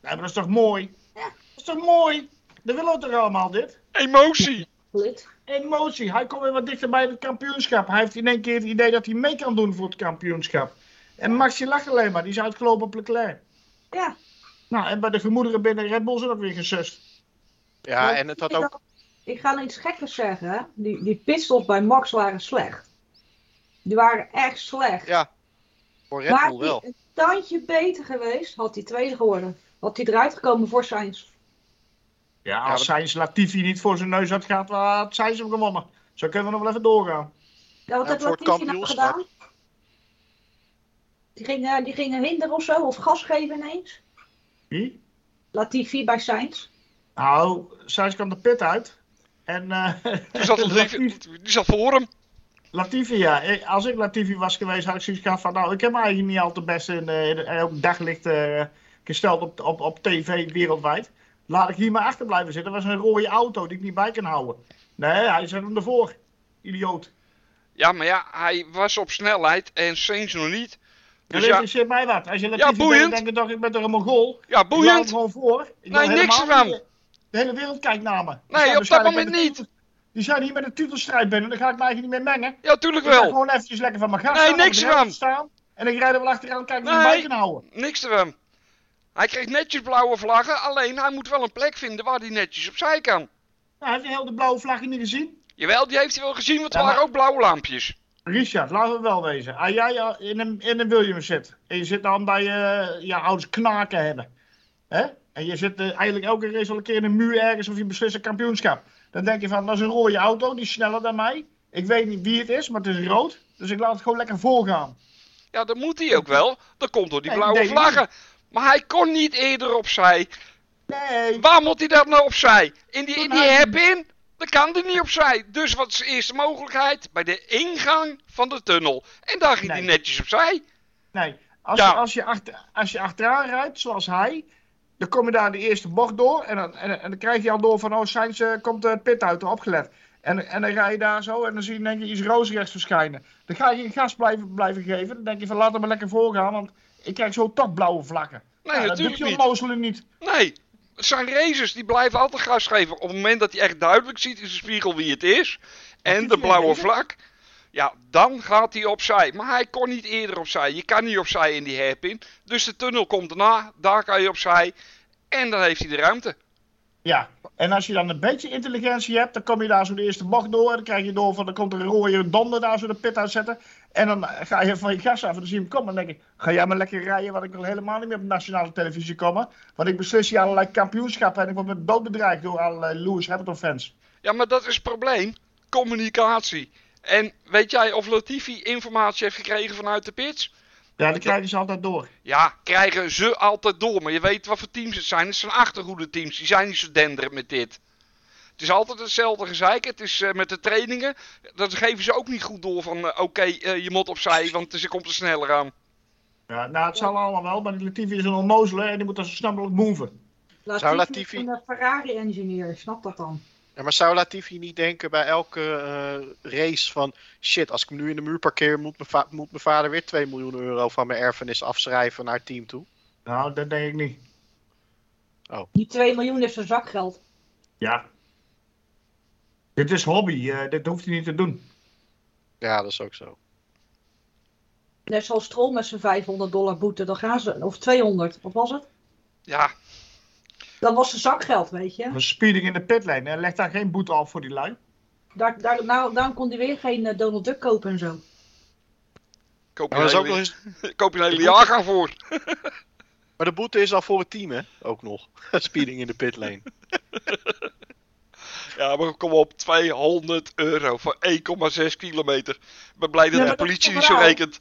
C: maar dat is toch mooi? Dat is toch mooi? Dat willen we toch allemaal, dit?
E: Emotie.
B: Lid.
C: Emotie. Hij komt weer wat dichter bij het kampioenschap. Hij heeft in één keer het idee dat hij mee kan doen voor het kampioenschap. En Max die lacht alleen maar. Die is uitgelopen op Leclerc.
B: Ja,
C: Nou, en bij de gemoederen binnen Red Bull zijn ook weer gesust.
D: Ja, en het had ook,
B: ik ga nou iets gekkers zeggen. Die, die pistols bij Max waren slecht. Die waren echt slecht.
D: Ja, voor Red Bull wel.
B: een tandje beter geweest, had hij tweede geworden. Had hij eruit gekomen voor Sainz.
C: Ja,
D: Ja,
C: als Sainz Latifi niet voor zijn neus had gehad, had Sainz hem gewonnen. Zo kunnen we nog wel even doorgaan.
B: Ja, wat
D: Ja,
B: heeft Latifi nou gedaan? Die ging, eh, die ging een hinder of zo, of gas geven ineens.
C: Wie?
B: Latifi bij Sainz.
C: Nou, Sainz kwam de pit uit. En eh
E: Die zat,
C: Latifi,
E: die zat voor hem.
C: Latifi, ja. Als ik Latifi was geweest, had ik zoiets gehad van... Nou, ik heb me eigenlijk niet al te best in, eh, in, in ook daglicht eh, gesteld op, op, op tv wereldwijd. Laat ik hier maar achter blijven zitten. Dat was een rode auto die ik niet bij kan houden. Nee, hij zet hem ervoor. Idioot.
E: Ja, maar ja, hij was op snelheid en Sainz nog niet.
C: Dus dat
E: ja,
C: interesseert mij wat. Als je Latifi bent,
E: boeiend.
C: dan denk je toch, ik ben toch een Mongool.
E: ja
C: Ik laat
E: boeiend.
C: gewoon voor. Ik
E: Nee, niks ervan.
C: niet- De hele wereld kijkt naar me. Die
E: Nee, op dat moment niet.
C: Die zijn hier met een titelstrijd binnen. Dan ga ik mij eigenlijk niet meer mengen.
E: Ja, tuurlijk
C: Ik ga
E: wel.
C: gewoon eventjes lekker van mijn gas
E: Nee, niks ervan.
C: staan. En ik rijd er wel achteraan en kijk ik
E: Nee.
C: bij kan houden.
E: Niks ervan. Hij kreeg netjes blauwe vlaggen, alleen hij moet wel een plek vinden waar hij netjes opzij kan.
C: Nou, heeft hij heel de blauwe vlaggen niet gezien?
E: Jawel, die heeft hij wel gezien, want er
C: Ja, maar-
E: waren ook blauwe lampjes.
C: Richard, laten we wel wezen. Als jij al in een, in een Williams zit en je zit dan bij je, je ouders knaken hebben. Hè? En je zit eh, eigenlijk elke race al een keer in een muur ergens of je beslist een kampioenschap. Dan denk je van, dat is een rode auto, die is sneller dan mij. Ik weet niet wie het is, maar het is rood. Dus ik laat het gewoon lekker voorgaan.
E: Ja, dat moet hij ook wel. Dat komt door die
C: Nee,
E: blauwe vlaggen. Maar hij kon niet eerder opzij.
C: Nee,
E: Waar moet hij dat nou opzij? In die, in die
C: hij-
E: hairpin? Dan kan hij niet opzij. Dus wat is de eerste mogelijkheid? Bij de ingang van de tunnel. En daar ging hij
C: Nee.
E: netjes opzij.
C: nee. Als,
E: Ja.
C: je, als, je achter, als je achteraan rijdt, zoals hij, dan kom je daar de eerste bocht door. En dan, en, en dan krijg je al door van, oh, Sainz eh, komt de pit uit, opgelet. En, en dan ga je daar zo en dan zie je denk je iets roosrechts verschijnen. Dan ga je geen gas blijven, blijven geven. Dan denk je van, laat hem maar lekker voorgaan, want ik krijg zo toch blauwe vlakken.
E: Nee,
C: Ja, dat
E: natuurlijk
C: doet je
E: niet.
C: niet.
E: Nee. Het zijn racers die blijven altijd gas geven. Op het moment dat hij echt duidelijk ziet in zijn spiegel wie het is. En de blauwe vlak. Ja, dan gaat hij opzij. Maar hij kon niet eerder opzij. Je kan niet opzij in die hairpin. Dus de tunnel komt daarna. Daar kan je opzij. En dan heeft hij de ruimte.
C: Ja, en als je dan een beetje intelligentie hebt, dan kom je daar zo de eerste bocht door. En dan krijg je door van, dan komt er een rode donder daar zo de pit uitzetten. En dan ga je van je gas af en dan zie je hem komen. En dan denk ik, ga jij maar lekker rijden, want ik wil helemaal niet meer op nationale televisie komen. Want ik beslis hier allerlei kampioenschappen en ik word met dood bedreigd door allerlei Lewis Hamilton fans.
E: Ja, maar dat is het probleem. Communicatie. En weet jij of Latifi informatie heeft gekregen vanuit de pits?
C: Ja, dan krijgen ze altijd door.
E: Ja, krijgen ze altijd door. Maar je weet wat voor teams het zijn. Het zijn achterhoede teams. Die zijn niet zo denderend met dit. Het is altijd hetzelfde gezeik. Het is eh, met de trainingen. Dat geven ze ook niet goed door van eh, oké, eh, je moet opzij, want ze komt er sneller aan.
C: Ja, nou, het zal allemaal wel, maar die Latifi is een onnozele en die moet dan zo snel mogelijk moven.
B: Latifi,
D: Latifi-
B: is een Ferrari-engineer, snap dat dan?
D: Ja, maar zou Latifi niet denken bij elke eh, race van... Shit, als ik hem nu in de muur parkeer, moet mijn, va- moet mijn vader weer 2 miljoen euro van mijn erfenis afschrijven naar het team toe?
C: Nou, dat denk ik niet.
B: Die 2 miljoen is zijn zakgeld.
C: Ja. Dit is hobby, eh, dit hoeft hij niet te doen.
D: Ja, dat is ook zo.
B: Net zoals Stroll met zijn 500 dollar boete, dan gaan ze, of 200, wat was het?
E: Ja,
B: Dat was zijn zakgeld, weet je.
C: Een speeding in de pitlane, hè. leg daar geen boete op voor die lui.
B: Daar, daar, nou, daarom kon hij weer geen eh, Donald Duck kopen en zo.
E: koop je,
D: ook nog eens,
E: koop je een hele jaargang voor.
D: maar de boete is al voor het team, hè? Ook nog. Speeding in de pitlane.
E: Ja, maar kom op, 200 euro voor 1,6 kilometer. Ik ben blij dat
B: Ja,
E: de
B: dat
E: politie niet zo rekent.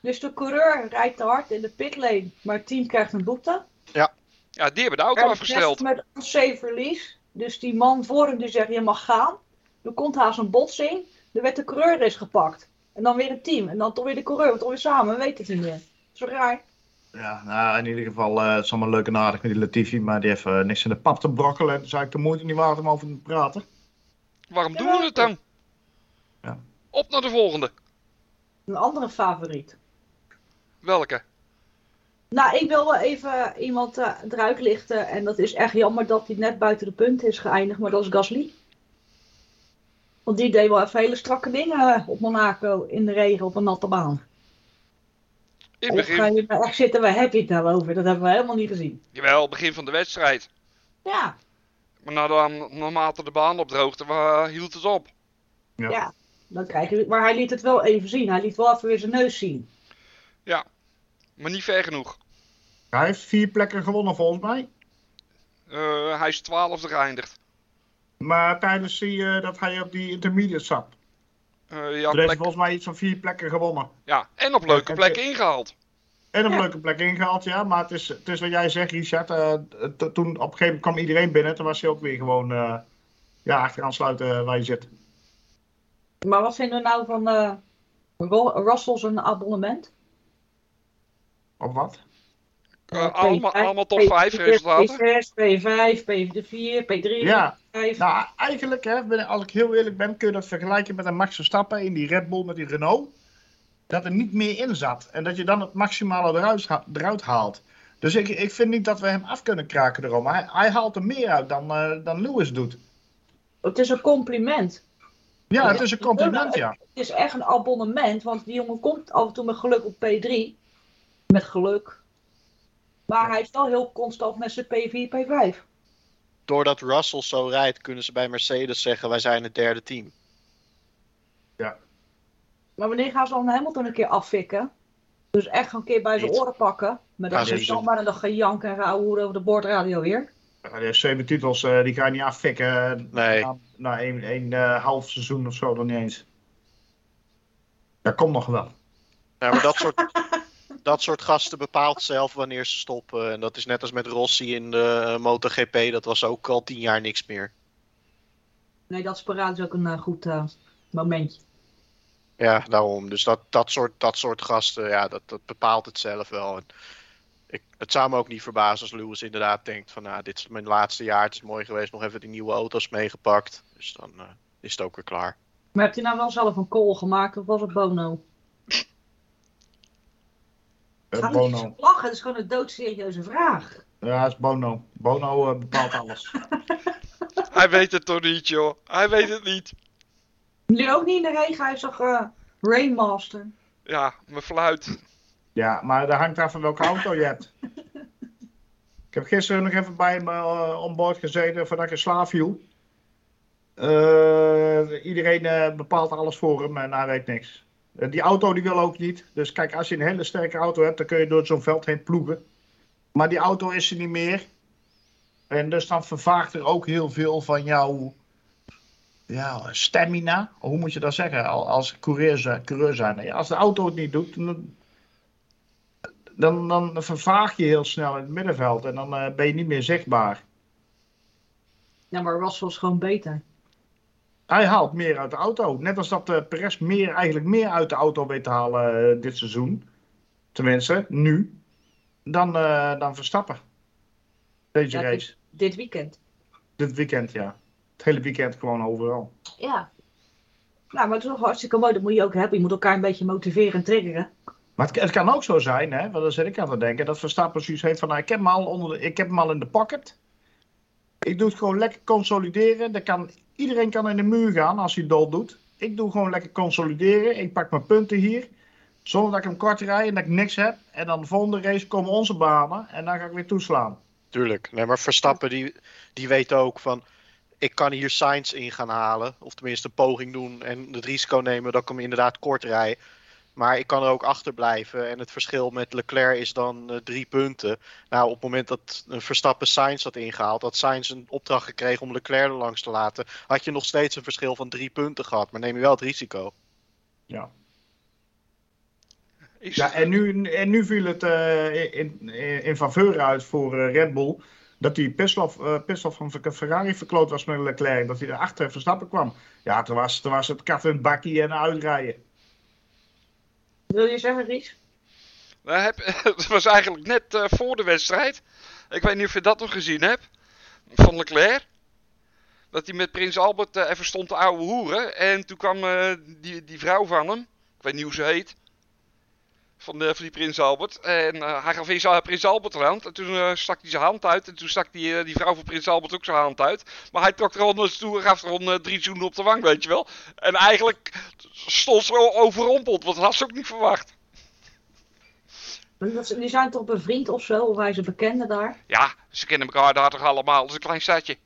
B: Dus de coureur rijdt te hard in de pitlane, maar het team krijgt een boete.
E: Ja, die hebben de auto
B: En
E: afgesteld.
B: Met een release. Dus die man voor hem die zegt, je mag gaan. Er komt haast een botsing. Er werd de coureur is gepakt. En dan weer het team. En dan toch weer de coureur. Want toch weer samen, we weten het niet meer. Zo raar.
C: Ja, nou, in ieder geval, eh het is allemaal leuk en aardig met die Latifi, maar die heeft eh, niks in de pap te brokkelen. Het is eigenlijk de moeite niet waard om over te praten.
E: Waarom doen we het dan?
C: Ja.
E: Op naar de volgende.
B: Een andere favoriet.
E: Welke?
B: Nou, ik wil wel even iemand eh, eruit lichten. En dat is echt jammer dat hij net buiten de punten is geëindigd. Maar dat is Gasly. Want die deed wel even hele strakke dingen op Monaco in de regen op een natte baan.
E: In
B: ga
E: begin.
B: je nou echt zitten, waar heb je het nou over? Dat hebben we helemaal niet gezien.
E: Jawel, begin van de wedstrijd.
B: Ja,
E: Maar de, naarmate de baan opdroogde, hield het op.
C: Ja.
B: Ja. dan krijg je, maar hij liet het wel even zien. Hij liet wel even weer zijn neus zien.
E: Maar niet ver genoeg.
C: Hij heeft vier plekken gewonnen volgens mij.
E: Eh, hij is twaalfde geëindigd.
C: Maar tijdens die, eh, dat hij op die intermediate zat.
E: Eh,
C: heeft hij
E: plek,
C: volgens mij iets van vier plekken gewonnen.
E: ja, en op leuke
C: en-
E: plekken ingehaald.
C: En een
B: Ja.
C: leuke plek ingehaald, ja. Maar het is, het is wat jij zegt, Richard. eh, toen op een gegeven moment kwam iedereen binnen. Toen was hij ook weer gewoon eh, ja, achteraan sluiten waar je zit.
B: Maar wat vinden we nou van eh Ro- Russell zijn abonnement?
C: Op wat?
E: Eh,
B: Eh,
E: allemaal,
B: P5,
E: allemaal top 5
B: P4,
E: resultaten.
B: P6, P5, P4, P3,
C: Ja,
B: P5.
C: nou eigenlijk, hè, ben- als ik heel eerlijk ben, kun je dat vergelijken met een Max Verstappen in die Red Bull met die Renault. Dat er niet meer in zat. En dat je dan het maximale eruit haalt. Dus ik, ik vind niet dat we hem af kunnen kraken erom. Hij, hij haalt er meer uit dan, eh, dan Lewis doet.
B: Het is een compliment.
C: Ja, het is een compliment, ja.
B: Het is echt een abonnement, want die jongen komt af en toe met geluk op P3. Met geluk. Maar hij is wel heel constant met zijn P4, P5.
D: Doordat Russell zo rijdt, kunnen ze bij Mercedes zeggen: wij zijn het derde team.
B: Maar wanneer gaan ze dan Hamilton een keer affikken? Dus echt een keer bij zijn oren pakken. Met
D: Ja,
B: dat
C: sowieso.
B: gejan maar en dat gejank en geouwe over de bordradio weer.
C: Ja, Die zeven titels, eh, die ga je niet affikken eh,
D: Nee.
C: na, na één, één eh, half seizoen of zo, dan niet eens. Dat komt nog wel.
D: Ja, maar dat soort, dat soort gasten bepaalt zelf wanneer ze stoppen. En dat is net als met Rossi in de eh, MotoGP. Dat was ook al tien jaar niks meer.
B: Nee, dat is ook een eh, goed eh, momentje.
D: Ja, daarom. Dus dat, dat, soort, dat soort gasten, ja, dat, dat bepaalt het zelf wel. En ik, het zou me ook niet verbazen als Lewis inderdaad denkt van... Nou, dit is mijn laatste jaar, het is mooi geweest, nog even die nieuwe auto's meegepakt. Dus dan is het ook weer klaar.
B: Maar hebt hij nou wel zelf een call gemaakt of was het Bono?
C: Eh,
B: Ga niet
C: Bono.
B: zo lachen, het is gewoon een doodserieuze vraag.
C: Ja, het is Bono. Bono eh, bepaalt alles.
E: Hij weet het toch niet, joh. Hij weet het niet.
B: Nu ook niet in de regen, hij is toch eh, Rainmaster.
E: Ja, mijn fluit.
C: Ja, maar dat hangt af van welke auto je hebt. Ik heb gisteren nog even bij me uh, onboord gezeten voordat ik in slaap viel. Eh, iedereen eh, bepaalt alles voor hem en hij weet niks. Eh, die auto die wil ook niet. Dus kijk, als je een hele sterke auto hebt, dan kun je door zo'n veld heen ploegen. Maar die auto is er niet meer. En dus dan vervaagt er ook heel veel van jouw ja, stamina. Hoe moet je dat zeggen? Al- Als coureur zijn. Als de auto het niet doet, dan, dan, dan vervaag je heel snel in het middenveld. En dan eh, ben je niet meer zichtbaar.
B: Ja, maar Russell is gewoon beter.
C: Hij haalt meer uit de auto. Net als dat eh Perez meer, eigenlijk meer uit de auto weet te halen eh, dit seizoen. Tenminste, nu. Dan, eh, dan Verstappen. Deze
B: Ja,
C: race.
B: Dit weekend.
C: Dit weekend, ja. Het hele weekend gewoon overal.
B: Ja. Nou, maar het is hartstikke mooi. Dat moet je ook hebben. Je moet elkaar een beetje motiveren en triggeren.
C: Maar het, het kan ook zo zijn, hè, want daar zit ik aan te denken, dat Verstappen zoiets heeft van, nou, ik, heb hem al onder de, ik heb hem al in de pocket. Ik doe het gewoon lekker consolideren. Dan kan, iedereen kan in de muur gaan als hij dol doet. Ik doe gewoon lekker consolideren. Ik pak mijn punten hier. Zonder dat ik hem kort rijd en dat ik niks heb. En dan de volgende race komen onze banen. En dan ga ik weer toeslaan.
D: Tuurlijk. Nee, maar Verstappen die, die weet ook van... Ik kan hier Sainz in gaan halen. Of tenminste een poging doen. En het risico nemen dat ik hem inderdaad kort rij. Maar ik kan er ook achterblijven. En het verschil met Leclerc is dan eh, drie punten. Nou, op het moment dat een Verstappen Sainz had ingehaald... had Sainz een opdracht gekregen om Leclerc er langs te laten... had je nog steeds een verschil van drie punten gehad. Maar neem je wel het risico.
C: Ja.
E: Is,
C: Ja, en nu, en nu viel het eh, in, in, in faveur uit voor eh, Red Bull. Dat die eh, pitstop van Ferrari verkloot was met Leclerc. Dat hij erachter Verstappen kwam. Ja, toen was, toen was het kat en bakkie en uitrijden.
B: Wil je zeggen, Ries?
E: Nou, heb, het was eigenlijk net eh, voor de wedstrijd. Ik weet niet of je dat nog gezien hebt. Van Leclerc. Dat hij met Prins Albert eh, even stond te ouwe hoeren. En toen kwam eh, die, die vrouw van hem. Ik weet niet hoe ze heet. Van, de, van die Prins Albert. En eh, hij gaf eerst aan Prins Albert een hand. En toen eh, stak hij zijn hand uit. En toen stak die, eh, die vrouw van Prins Albert ook zijn hand uit. Maar hij trok er al naar toe en gaf er al eh, drie zoenen op de wang, weet je wel. En eigenlijk stond ze overrompeld. Want dat had ze ook niet verwacht.
B: Dat- Die zijn toch bevriend of zo? Of hij is een bekende daar?
E: Ja, ze kennen elkaar daar toch allemaal. Dat is een klein stadje.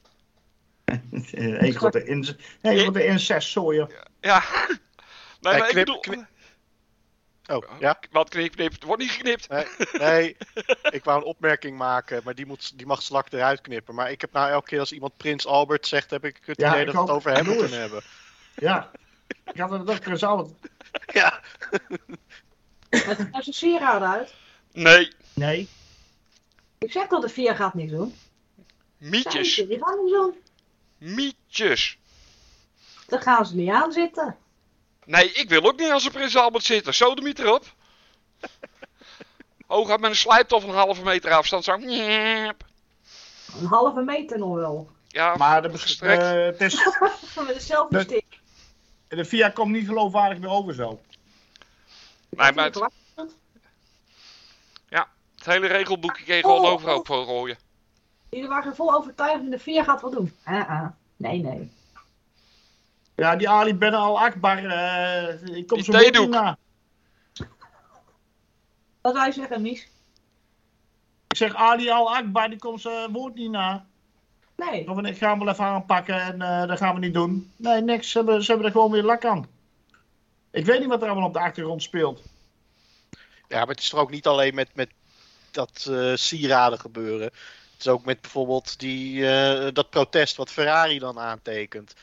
C: Eén grote in, één grote incest, sorry.
E: Ja. Nee, maar ik
D: knip-
E: bedoel...
D: knip- Oh, ja?
E: Wat knip, knip. Het wordt niet geknipt.
D: Nee, nee, ik wou een opmerking maken, maar die, moet, die mag Slak eruit knippen. Maar ik heb nou elke keer als iemand Prins Albert zegt, heb ik het
C: Ja,
D: idee
C: ik
D: dat we het over hem moeten hebben.
C: Ja. Ik had het ook Prins Albert.
D: Ja,
B: Het is nou zijn sieraden uit.
E: Nee.
C: Nee.
B: Ik zeg dat de VIA gaat niks doen.
E: Mietjes.
B: Die gaan niks doen.
E: Mietjes.
B: Daar gaan ze niet aan zitten.
E: Nee, ik wil ook niet als een Prins Albert zitten. Sodemiet erop. Hooguit met een slijptol van een halve meter afstand. Zo.
B: Een halve meter nog wel.
E: Ja,
C: Maar de,
E: gestrekt.
C: eh, het is,
B: Met selfie
C: Dat-
B: stick.
C: de VIA komt niet geloofwaardig meer over zo.
E: Nee, maar het, het hele regelboekje kun je gewoon
B: Oh,
E: overhoop
B: oh.
E: voor gooien.
B: Jullie waren vol overtuigd de VIA gaat wat doen. Ah, ah. Nee, nee.
C: Ja, die Ali Ben Al Akbar, eh ik kom zo woord niet na.
B: Wat wij zeggen, Mies.
C: Ik zeg Ali Al Akbar, die komt zijn woord niet na.
B: Nee.
C: Of ik ga hem wel even aanpakken en eh, dat gaan we niet doen. Nee, niks. Ze hebben, ze hebben er gewoon weer lak aan. Ik weet niet wat er allemaal op de achtergrond speelt.
D: ja maar het is er ook niet alleen met, met dat eh, sieraden gebeuren. Het is ook met bijvoorbeeld die, eh, dat protest wat Ferrari dan aantekent.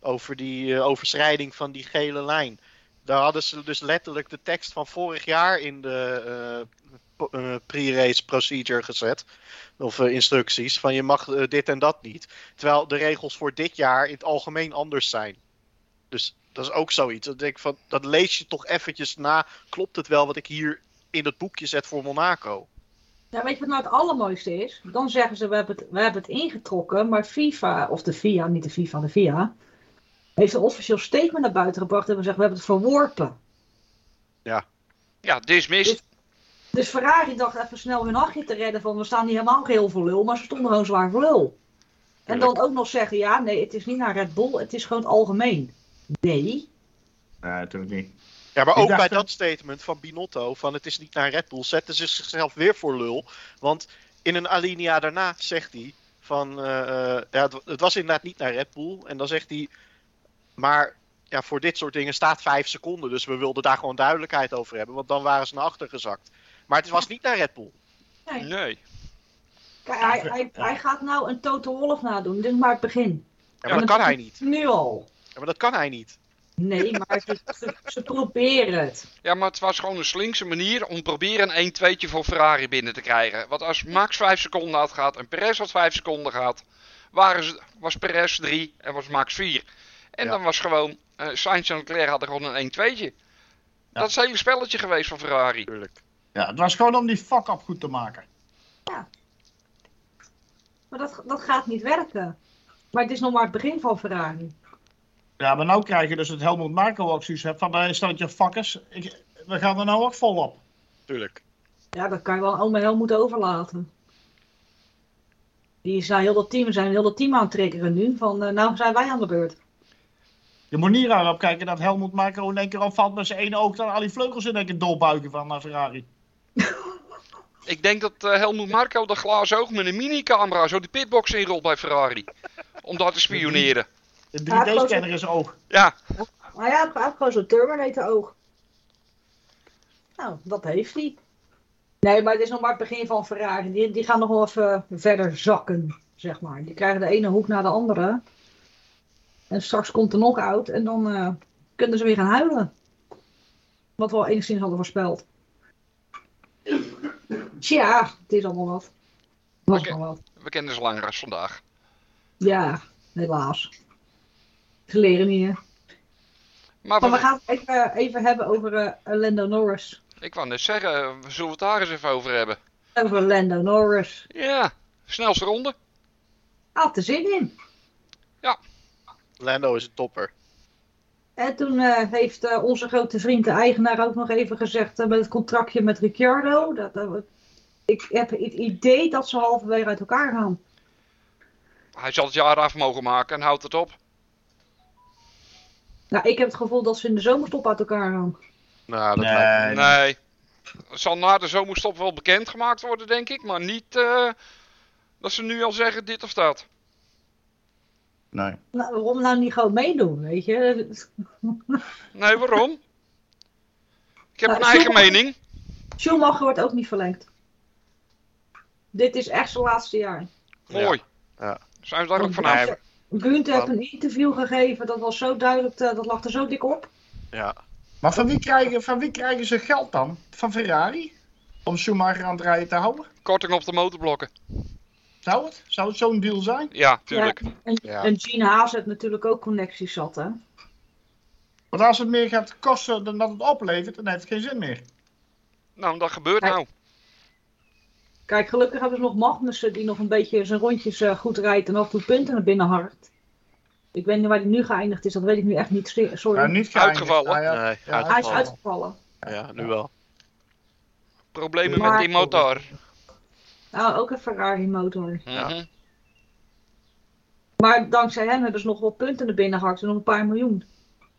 D: Over die eh, overschrijding van die gele lijn. Daar hadden ze dus letterlijk de tekst van vorig jaar in de eh, pre-race procedure gezet. Of instructies van je mag dit en dat niet. Terwijl de regels voor dit jaar in het algemeen anders zijn. Dus dat is ook zoiets. Dat, ik dat lees je toch eventjes na. Klopt het wel wat ik hier in het boekje zet voor Monaco?
B: Ja, weet je wat nou het allermooiste is? Dan zeggen ze, we hebben het, we hebben het ingetrokken, maar FIFA, of de FIA, niet de FIFA, de FIA, heeft een officieel statement naar buiten gebracht en we zeggen, we hebben het verworpen.
E: Ja, dismissed.
B: Dus Ferrari dacht even snel hun hachje te redden van, we staan niet helemaal geheel voor lul, maar ze stonden gewoon zwaar voor lul. En dan ook nog zeggen, ja, nee, het is niet naar Red Bull, het is gewoon het algemeen. Nee.
C: Nee, natuurlijk niet.
D: Ja, maar ook bij
C: dat-
D: dat statement van Binotto, van het is niet naar Red Bull, zetten ze zichzelf weer voor lul. Want in een alinea daarna zegt hij van, eh, eh, ja, het, het was inderdaad niet naar Red Bull. En dan zegt hij, maar ja, voor dit soort dingen staat vijf seconden. Dus we wilden daar gewoon duidelijkheid over hebben, want dan waren ze naar achter gezakt. Maar het was niet naar Red Bull.
B: nee.
E: Nee.
B: Kijk, hij, hij, hij gaat nou een Toto Wolff nadoen, dit is maar het begin.
D: Ja, maar dat kan hij niet.
B: Nu al.
D: Ja, maar dat kan hij niet.
B: Nee, maar ze, ze, ze proberen het.
E: Ja, maar het was gewoon een slinkse manier om proberen een 1-2'tje voor Ferrari binnen te krijgen. Want als Max 5 seconden had gehad en Perez had 5 seconden gehad, waren ze, was Perez 3 en was Max 4. En
D: Ja.
E: dan was gewoon, eh Sainz en Leclerc hadden gewoon een 1-2'tje. Dat is het hele spelletje geweest van Ferrari.
D: Tuurlijk.
C: Ja, het was gewoon om die fuck-up goed te maken.
B: Maar dat, dat gaat niet werken. Maar het is nog maar het begin van Ferrari.
C: Ja, maar nou krijg je dus het Helmut Marko hebt van, eh, stelletje fuckers, ik, we gaan er nou ook volop.
D: Tuurlijk.
B: Ja, dat kan je wel heel moeten overlaten. Die is nou heel dat team, zijn heel dat team aan het triggeren nu. Van, eh, nou zijn wij aan de beurt.
C: Je moet niet raar op kijken dat Helmut Marko in één keer opvalt met zijn ene oog, dan al die vleugels in één keer doorbuigen van naar Ferrari.
E: Ik denk dat eh, Helmut Marko dat glazen oog met een minicamera zo die pitbox inrolt bij Ferrari. Om daar te spioneren.
C: De
B: Ja,
C: 3D-scanner in zijn oog.
E: Ja,
B: Maar ja, hij heeft gewoon zo'n Terminator oog. Nou, dat heeft hij. Nee, maar het is nog maar het begin van Ferrari. Die, die gaan nog wel even verder zakken, zeg maar. Die krijgen de ene hoek naar de andere. En straks komt er nog uit en dan eh, kunnen ze weer gaan huilen. Wat we al enigszins hadden voorspeld. Tja, het is allemaal wat. Was maar wat.
E: we kennen ze langer als vandaag.
B: Ja, helaas. Ze leren niet, hè.
E: Maar,
B: Maar we
E: we-
B: gaan het even, even hebben over eh, Lando Norris.
E: ik wou net zeggen, we zullen we het daar eens even over hebben.
B: Over Lando Norris.
E: Ja, snelste ronde.
B: Had er zin in.
D: Lando is een topper.
B: En toen eh, heeft eh, onze grote vriend, de eigenaar, ook nog even gezegd eh, met het contractje met Ricciardo. Dat, dat- ik heb het idee dat ze halverwege uit elkaar gaan.
E: Hij zal het jaar af mogen maken en houdt het op.
B: Nou, ik heb het gevoel dat ze in de zomerstop uit elkaar gaan.
D: Nou, dat
C: Nee.
D: lijkt me-
E: Nee. Het zal na de zomerstop wel bekendgemaakt worden, denk ik. Maar niet eh, dat ze nu al zeggen dit of dat.
C: Nee.
B: Nou, waarom nou niet gewoon meedoen, weet je?
E: Nee, waarom? Ik heb
B: Nou,
E: een eigen
B: Schumacher-
E: mening.
B: Schumacher wordt ook niet verlengd. Dit is echt zijn laatste jaar.
E: Mooi.
D: Ja.
E: Zijn we daar ook?
D: Nee,
B: Gunther heeft een interview gegeven, dat was zo duidelijk, eh, dat lag er zo dik op.
D: Ja.
C: Maar van wie, krijgen, van wie krijgen ze geld dan? Van Ferrari? Om Schumacher aan het rijden te houden?
E: Korting op de motorblokken.
C: Zou het? Zou het zo'n deal zijn?
E: Ja, tuurlijk.
B: En,
D: Ja.
B: en Gene Haas heeft natuurlijk ook connecties zat, hè?
C: Want als het meer gaat kosten dan dat het oplevert, dan heeft het geen zin meer.
E: Nou, dat gebeurt
B: Kijk.
E: nou.
B: Kijk, gelukkig hebben ze nog Magnussen die nog een beetje zijn rondjes eh, goed rijdt en af en toe punten naar binnen harkt. Ik weet niet waar hij nu geëindigd is, dat weet ik nu echt niet. Sorry.
C: Ja, niet geëindigd.
E: Uitgevallen.
C: Ah, ja.
D: Nee,
C: Ja,
B: hij is
D: uitgevallen.
B: uitgevallen.
D: Ja, nu wel.
E: Problemen
B: Maar-
E: met die motor.
B: Nou, ook een Ferrari motor.
E: Mhm.
B: Maar dankzij hem hebben ze nog wel punten naar binnen gehakt en nog een paar miljoen.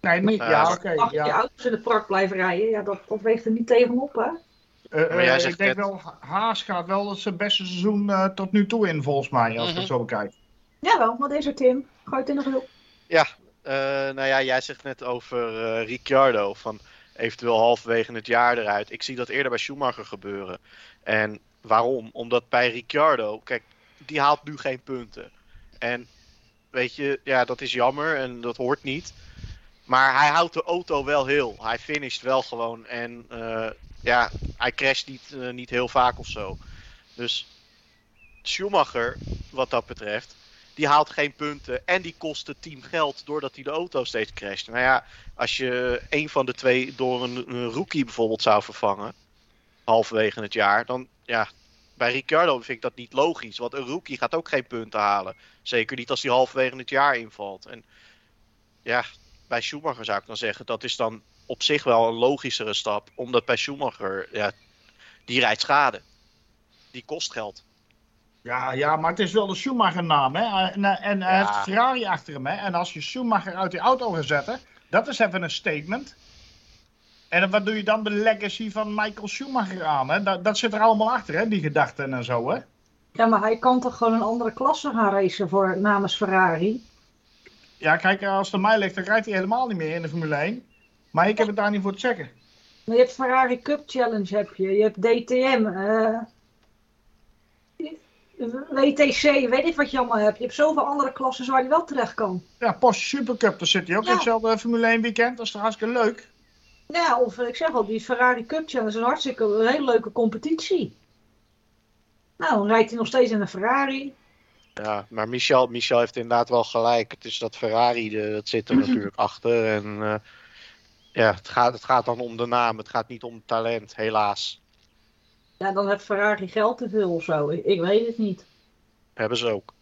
C: Nee, niet.
D: Ja,
C: Ja,
D: maar-
C: oké. Ja.
B: auto's in de park blijven rijden? Ja, dat, dat weegt er niet tegenop, hè?
C: Eh,
D: Maar jij
C: eh,
D: zegt
C: ik denk wel, Haas gaat wel zijn beste seizoen eh, tot nu toe in, volgens mij, als ik
E: Mhm.
C: het zo bekijk.
B: Jawel, wat is er, Tim? Gooi het in de groep.
D: Eh, nou ja, jij zegt net over eh, Ricciardo. Van eventueel halverwege het jaar eruit. Ik zie dat eerder bij Schumacher gebeuren. En waarom? Omdat bij Ricciardo, kijk, die haalt nu geen punten. En weet je, ja, dat is jammer en dat hoort niet. Maar hij houdt de auto wel heel. Hij finisht wel gewoon. En eh, ja, hij crasht niet, eh, niet heel vaak of zo. Dus Schumacher, wat dat betreft, die haalt geen punten. En die kost het team geld doordat hij de auto steeds crasht. Nou ja, als je een van de twee door een, een rookie bijvoorbeeld zou vervangen, halverwege het jaar, dan ja, bij Ricciardo vind ik dat niet logisch. Want een rookie gaat ook geen punten halen. Zeker niet als hij halverwege het jaar invalt. En ja, bij Schumacher zou ik dan zeggen, dat is dan op zich wel een logischere stap. Omdat bij Schumacher, ja, die rijdt schade. Die kost geld.
C: Ja, ja, maar het is wel de Schumacher-naam, hè? En, en, hij
D: Ja.
C: heeft Ferrari achter hem, hè? En als je Schumacher uit die auto gaat zetten, dat is even een statement. En wat doe je dan de legacy van Michael Schumacher aan, hè? Dat, dat zit er allemaal achter, hè? Die gedachten en zo, hè?
B: Ja, maar hij kan toch gewoon een andere klasse gaan racen voor, namens Ferrari?
C: Ja, kijk, als het aan mij ligt, dan rijdt hij helemaal niet meer in de Formule 1. Maar ik heb het daar niet voor te zeggen.
B: Maar je hebt Ferrari Cup Challenge, heb je. Je hebt DTM. eh, WTC, weet ik wat je allemaal hebt. Je hebt zoveel andere klassen waar hij wel terecht kan.
C: Ja, Porsche Supercup, daar zit hij ook
B: Ja.
C: in hetzelfde Formule 1 weekend. Dat is toch hartstikke leuk?
B: Ja, of ik zeg al, die Ferrari Cup Challenge is een hartstikke een hele leuke competitie. Nou, dan rijdt hij nog steeds in een Ferrari.
D: Ja, maar Michel, Michel heeft inderdaad wel gelijk. Het is dat Ferrari, de, dat zit er natuurlijk achter. En eh, ja, het gaat, het gaat dan om de naam. Het gaat niet om talent, helaas.
B: Ja, dan heeft Ferrari geld te veel of zo. Ik, ik weet het niet.
D: Hebben ze ook.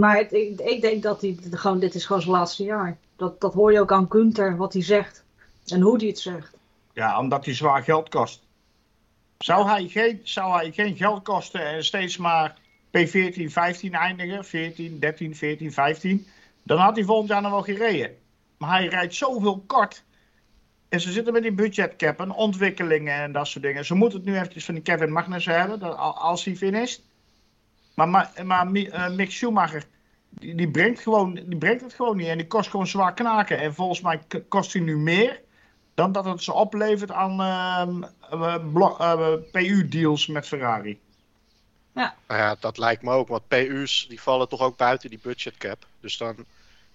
B: Maar het- ik, ik denk dat hij gewoon, dit is gewoon zijn laatste jaar. Dat, dat hoor je ook aan Gunther, wat hij zegt. En hoe hij het zegt.
C: Ja, omdat hij zwaar geld kost. Zou hij geen, zou hij geen geld kosten en steeds maar P14, 15 eindigen, 14, 13, 14, 15, dan had hij volgend jaar nog wel gereden. Maar hij rijdt zoveel kort. En ze zitten met die budgetcap en ontwikkelingen en dat soort dingen. Ze moeten het nu eventjes van die Kevin Magnussen hebben, dat, al- als hij finisht. Maar, maar, maar eh, Mick Schumacher, die, die, brengt gewoon, die brengt het gewoon niet. En die kost gewoon zwaar knaken. En volgens mij kost hij nu meer dan dat het ze oplevert aan ehm, eh, eh, PU-deals met Ferrari.
D: Nou ja, dat lijkt me ook. Want PU's die vallen toch ook buiten die budgetcap. Dus dan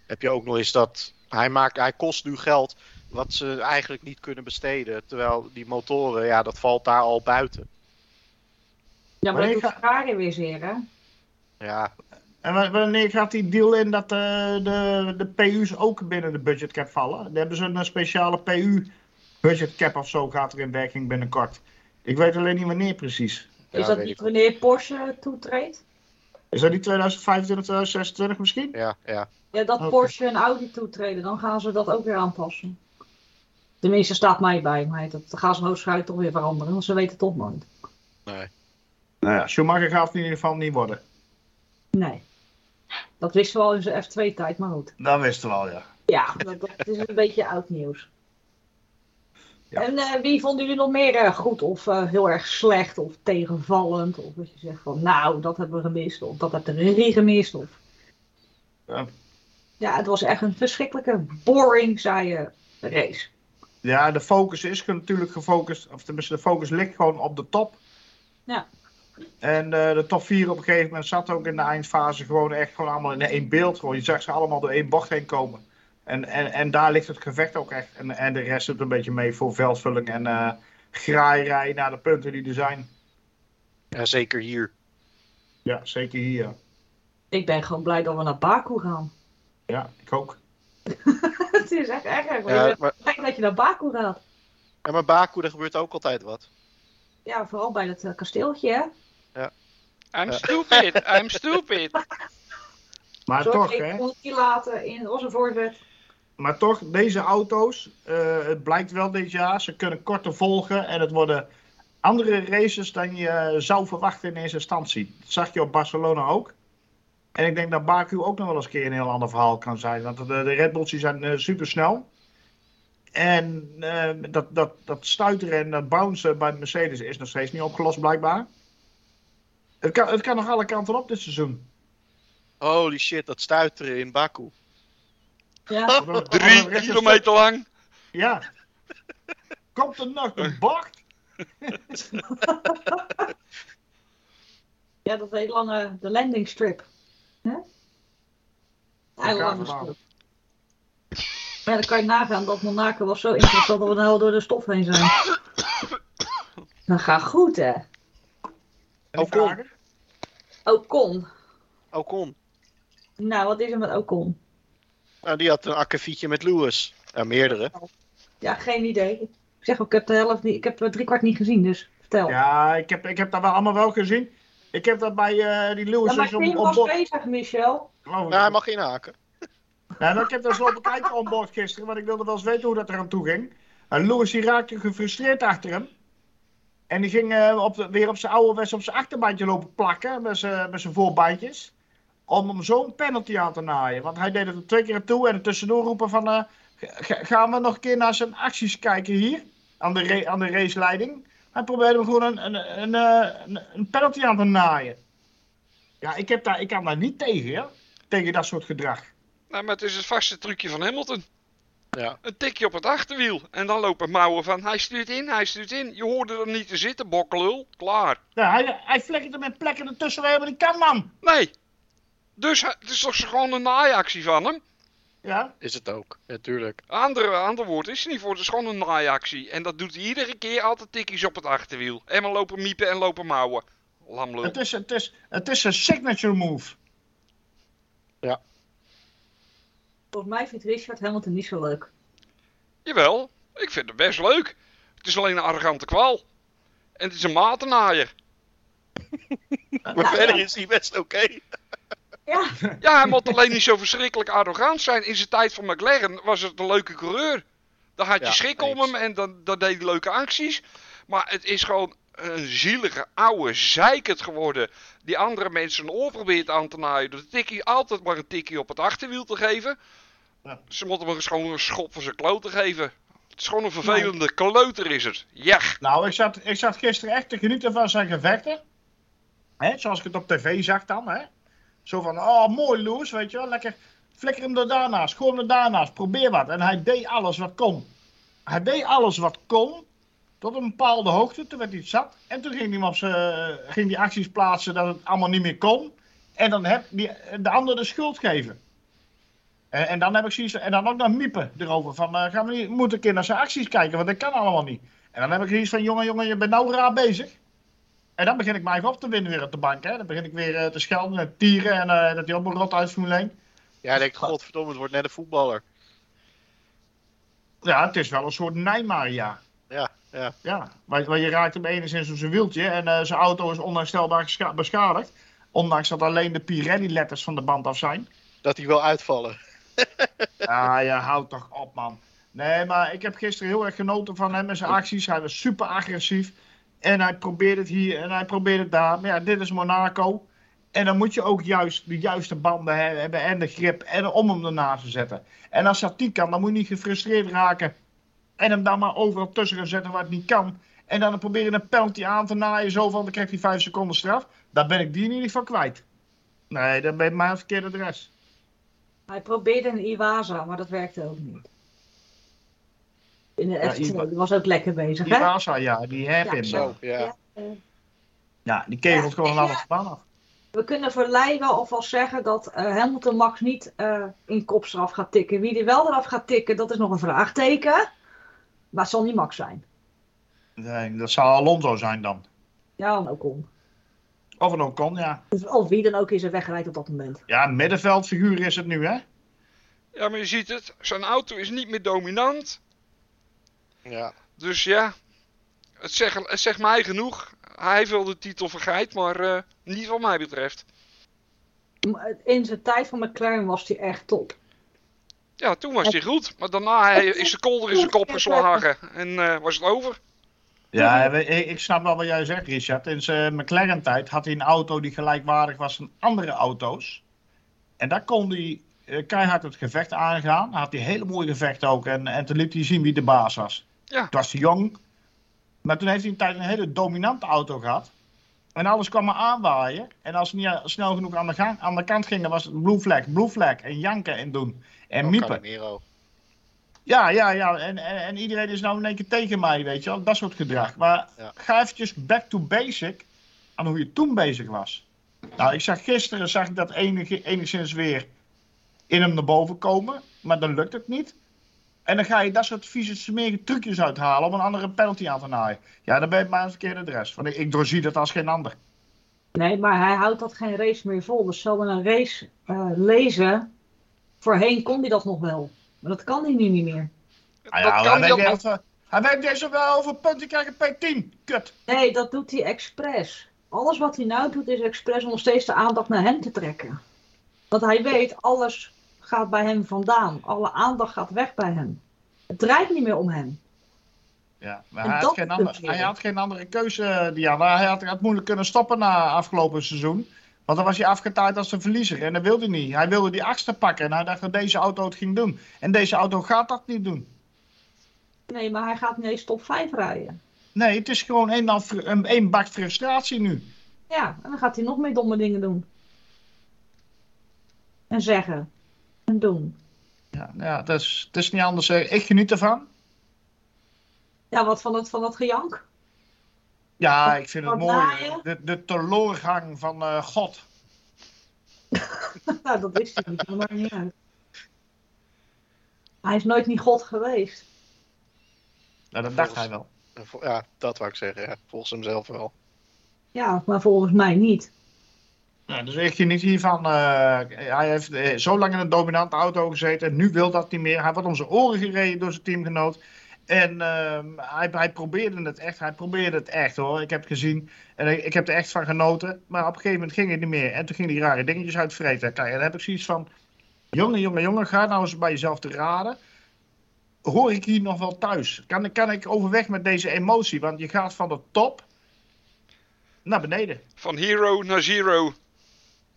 D: heb je ook nog eens dat hij, maakt, hij kost nu geld wat ze eigenlijk niet kunnen besteden. Terwijl die motoren, ja, dat valt daar al buiten.
B: Ja, maar
C: Maar
B: dat
C: ik
B: doet weer zeer, hè?
D: Ja,
C: En wa- wanneer gaat die deal in dat eh, de, de PU's ook binnen de budgetcap vallen? Dan hebben ze een speciale PU-budgetcap of zo gaat er in werking binnenkort. Ik weet alleen niet wanneer precies.
D: ja,
B: is dat niet wanneer Porsche toetreedt?
C: Is dat die 2025, 2026 misschien?
D: Ja, ja.
B: Ja, dat. Porsche en Audi toetreden, dan gaan ze dat ook weer aanpassen. Tenminste, staat mij bij, maar dat gaan ze waarschijnlijk toch weer veranderen, want ze weten het toch nooit.
D: Nee.
C: Nou ja, Schumacher gaat het in ieder geval niet worden.
B: Nee. Dat wisten we al in zijn F2-tijd, maar goed.
C: Dat wisten we al, ja.
B: Ja, dat, dat is een beetje oud nieuws.
C: Ja.
B: En eh, wie vonden jullie nog meer eh, goed of eh, heel erg slecht of tegenvallend? Of dat je zegt van nou, dat hebben we gemist. Of dat heeft de regie gemist. Of...
C: Ja.
B: Ja, het was echt een verschrikkelijke, boring, saaie race.
C: Ja, de focus is natuurlijk gefocust, of tenminste de focus ligt gewoon op de top.
B: Ja.
C: En eh, de top 4 op een gegeven moment zat ook in de eindfase gewoon echt gewoon allemaal in één beeld. Gewoon. Je zag ze allemaal door één bocht heen komen. En, en, en daar ligt het gevecht ook echt. En, en de rest doet een beetje mee voor veldvulling en eh graaierij naar de punten die er zijn.
D: Ja, zeker hier.
C: Ja, zeker hier.
B: Ik ben gewoon blij dat we naar Baku gaan.
C: Ja, ik ook.
B: het is echt erg. erg.
D: Ja,
B: Ja,
D: maar,
B: dat je naar Baku gaat.
D: ja, maar Baku, daar gebeurt ook altijd wat.
B: Ja, vooral bij dat eh, kasteeltje, hè?
E: I'm stupid, I'm stupid.
C: Maar
B: Sorry,
C: toch,
B: ik
C: hè.
B: laten in onze voorzet.
C: Maar toch, deze auto's, eh, het blijkt wel dit jaar, ze kunnen korter volgen en het worden andere races dan je zou verwachten in eerste instantie. Dat zag je op Barcelona ook. En ik denk dat Baku ook nog wel eens een keer een heel ander verhaal kan zijn. Want de, de Red Bulls die zijn super snel. En eh, dat, dat, dat stuiteren en dat bouncen bij Mercedes is nog steeds niet opgelost blijkbaar. Het kan, het kan nog alle kanten op dit seizoen.
D: Holy shit, dat stuiteren in Baku.
B: Ja.
E: Drie kilometer lang.
C: Ja. Komt er nog een bocht?
B: ja, dat heet lange, de landing strip. Heel lange strip. Maar ja, dan kan je nagaan dat Monaco was zo interessant dat we nou door de stof heen zijn. Dat gaat goed, hè?
C: Vragen?
B: Ocon.
D: Ocon.
B: Nou, wat is er met Ocon?
D: Nou, die had een akkefietje met Lewis. Ja, meerdere.
B: Ja, geen idee. Ik zeg ook, ik heb de helft niet, ik heb drie kwart niet gezien, dus vertel. Ja,
C: Ja, ik heb, ik heb dat wel allemaal wel gezien. Ik heb dat bij eh, die Lewis
B: maar
C: op,
B: Tim
C: op
B: was
C: boord.
B: bezig, Michel.
C: Oh,
D: Nou, hij mag geen haken.
C: Ja, maar ik heb dat zo bekijken op boord gisteren, want ik wilde wel eens weten hoe dat eraan toe ging. En Lewis die raakte gefrustreerd achter hem. En die ging eh, op weer op zijn oude west op zijn achterbandje lopen plakken met zijn, voorbandjes. Om hem zo'n penalty aan te naaien. Want hij deed het er twee keer toe en tussendoor roepen van... eh, ga- gaan we nog een keer naar zijn acties kijken hier? Aan de, aan de raceleiding. Hij probeerde hem gewoon een, een, eh, een, een penalty aan te naaien. Ja, ik, heb daar, ik kan daar niet tegen? Tegen dat soort gedrag.
E: Nou, maar het is het vaste trucje van Hamilton.
D: Ja.
E: Een tikje op het achterwiel. En dan lopen mouwen van hij stuurt in, hij stuurt in. Je hoorde er niet te zitten, bokkelul. Klaar.
C: Ja, hij, hij flikkert er met plekken ertussen waar hij helemaal niet kan, man.
E: Nee. Dus het is toch gewoon een naaiactie van hem?
C: Ja,
D: Is het ook. Natuurlijk.
E: Andere, ander woord is er niet voor. Het is gewoon een naaiactie. En dat doet hij iedere keer altijd tikjes op het achterwiel. En maar lopen miepen en lopen mouwen. Lamlul.
C: het is, het, is, het is een signature move.
B: Volgens mij vindt Richard Hamilton niet zo leuk.
E: Jawel, ik vind het best leuk. Het is alleen een arrogante kwal. En het is een matenaaier.
D: Maar
B: Nou,
D: verder
B: ja.
D: is hij best oké.
B: Ja,
E: Ja, hij moet alleen niet zo verschrikkelijk arrogant zijn. In zijn tijd van McLaren was het een leuke coureur. Dan had je
D: Ja,
E: schik om hem en dan, dan deed hij leuke acties. Maar het is gewoon een zielige oude zeikert geworden. Die andere mensen een oor probeert aan te naaien. Door de tikkie altijd maar een tikkie op het achterwiel te geven.
C: Ja.
E: Ze moeten hem gewoon een schop voor zijn kloot te geven. Het is gewoon een vervelende kleuter is het. Ja.
C: Nou, ik zat, ik zat gisteren echt te genieten van zijn gevechten. Hè, zoals ik het op tv zag dan. Hè. Zo van, oh mooi Loes, weet je wel. Lekker flikker hem er daarnaast, gooi hem er daarnaast, probeer wat. En hij deed alles wat kon. Hij deed alles wat kon, tot een bepaalde hoogte, toen werd hij zat. En toen ging hij, op zijn, ging hij acties plaatsen dat het allemaal niet meer kon. En dan heb die, de ander de schuld geven. En, en dan heb ik zoiets, en dan ook nog miepen erover. Van, eh, gaan we niet, moet een keer naar zijn acties kijken, want dat kan allemaal niet. En dan heb ik zoiets van, jongen, jongen, je bent nou raar bezig. En dan begin ik mij even op te winnen weer op de bank. Hè. Dan begin ik weer eh, te schelden en tieren en eh, dat hij een rot uit Formule 1.
D: Ja, hij denkt, godverdomme, het wordt net een voetballer.
C: Ja, het is wel een soort Nijmaria.
D: Ja, ja.
C: Ja, maar je raakt hem enigszins op zijn wieltje en eh, zijn auto is onherstelbaar beschadigd. Ondanks dat alleen de Pirelli-letters van de band af zijn.
D: Dat hij wil uitvallen.
C: Ja, houd toch op, man. Nee, maar ik heb gisteren heel erg genoten van hem en zijn acties. Hij was super agressief. En hij probeert het hier en hij probeert het daar. Maar ja, dit is Monaco. En dan moet je ook juist de juiste banden he- hebben en de grip en om hem ernaast te zetten. En als dat niet kan, dan moet je niet gefrustreerd raken. En hem dan maar overal tussen gaan zetten waar het niet kan. En dan proberen een penalty aan te naaien, zo van, dan krijgt hij vijf seconden straf. Daar ben ik die in ieder geval kwijt. Nee, dat ben ik maar een verkeerde adres.
B: Hij probeerde een Iwasa, maar dat werkte ook niet. In de
C: Ja,
B: F2,
C: Iwa-
B: die was ook lekker bezig,
C: Die
B: hè?
C: Rasa, ja, die heb
B: Ja.
D: Zo,
C: Ja.
D: ja.
C: Die kegelt
B: Ja,
C: gewoon een
B: ja.
C: andere baan af.
B: We kunnen voor Leij wel alvast zeggen dat eh, Hamilton Max niet eh, in kopstraf gaat tikken. Wie die wel eraf gaat tikken, dat is nog een vraagteken. Maar het zal niet Max zijn.
C: Nee, dat zou Alonso zijn dan.
B: Ja, dan ook om.
C: Of een Ocon, ja.
B: Dus of wie dan ook is er wegrijdt op dat moment.
C: Ja, middenveldfiguur is het nu, hè?
E: Ja, maar je ziet het. Zijn auto is niet meer dominant.
D: ja.
E: Dus ja, het zegt, het zegt mij genoeg. Hij wil de titel vergeit, maar eh, niet wat mij betreft.
B: In zijn tijd van McLaren was hij echt top.
E: Ja, toen was hij goed. Maar daarna hij, is de kolder in zijn kop geslagen. En eh, was het over.
C: Ja, ik, ik snap wel wat jij zegt, Richard. In zijn McLaren-tijd had hij een auto die gelijkwaardig was aan andere auto's. En daar kon hij eh, keihard het gevecht aangaan. Had hij hele mooie gevechten ook. En, en toen liet hij zien wie de baas was.
E: Ja.
C: Toen was hij jong. Maar toen heeft hij een tijd een hele dominante auto gehad. En alles kwam maar aanwaaien. En als ze niet eh, snel genoeg aan de, gang, aan de kant gingen, was het blue flag, blue flag. En janken en doen. En
D: Ook
C: miepen.
D: Calimero.
C: Ja, ja, ja. En, en, en iedereen is nou in één keer tegen mij, weet je wel. Dat soort gedrag. Maar
D: Ja.
C: ga eventjes back to basic aan hoe je toen bezig was. Nou, ik zag gisteren zag ik dat enig, enigszins weer in hem naar boven komen. Maar dan lukt het niet. En dan ga je dat soort vieze smerige trucjes uithalen om een andere penalty aan te naaien. Ja, dan ben je maar een verkeerde adres. Want ik, ik doorzie dat als geen ander.
B: Nee, maar hij houdt dat geen race meer vol. Dus zal we een race eh, lezen. Voorheen kon hij dat nog wel. Maar dat kan hij nu niet meer.
E: Dat
C: ja,
E: kan
C: hij,
E: niet
C: weet hij deze wel over punten krijgen P10. Kut.
B: Nee, dat doet hij expres. Alles wat hij nou doet is expres om nog steeds de aandacht naar hem te trekken. Want hij weet, alles gaat bij hem vandaan. Alle aandacht gaat weg bij hem. Het draait niet meer om hem.
C: Ja, maar hij had, geen
B: is
C: ander,
B: het weer.
C: hij had geen andere keuze, Diana. Hij had, had moeilijk kunnen stoppen na afgelopen seizoen. Want dan was hij afgetaaid als een verliezer. En dat wilde hij niet. Hij wilde die achtste pakken. En hij dacht dat deze auto het ging doen. En deze auto gaat dat niet doen.
B: Nee, maar hij gaat niet eens top 5 rijden.
C: Nee, het is gewoon één, bak frustratie nu.
B: Ja, en dan gaat hij nog meer domme dingen doen. En zeggen. En doen.
C: Ja, ja dat, is, het is niet anders. Ik geniet ervan.
B: Ja, wat van het, van dat gejank?
C: Ja, ik vind het mooi. De, de teloorgang van eh, God.
B: nou, dat wist ik niet. Maakt niet uit. Hij is nooit niet God geweest.
C: Ja, dat dacht hij wel.
D: Ja, dat wou ik zeggen. Ja. Volgens hem zelf wel.
B: Ja, maar volgens mij niet.
C: Ja, dus ik geniet hiervan. eh, hij heeft eh, zo lang in een dominante auto gezeten. En nu wil dat niet meer. Hij wordt om zijn oren gereden door zijn teamgenoot. En ehm, hij, hij probeerde het echt. Hij probeerde het echt hoor. Ik heb het gezien. En ik, ik heb er echt van genoten. Maar op een gegeven moment ging het niet meer. En toen ging hij rare dingetjes uitvreten. Kijk, en dan heb ik zoiets van. Jongen, jongen, jongen. Ga nou eens bij jezelf te raden. Hoor ik hier nog wel thuis? Kan, kan ik overweg met deze emotie? Want je gaat van de top naar beneden.
E: Van hero naar zero.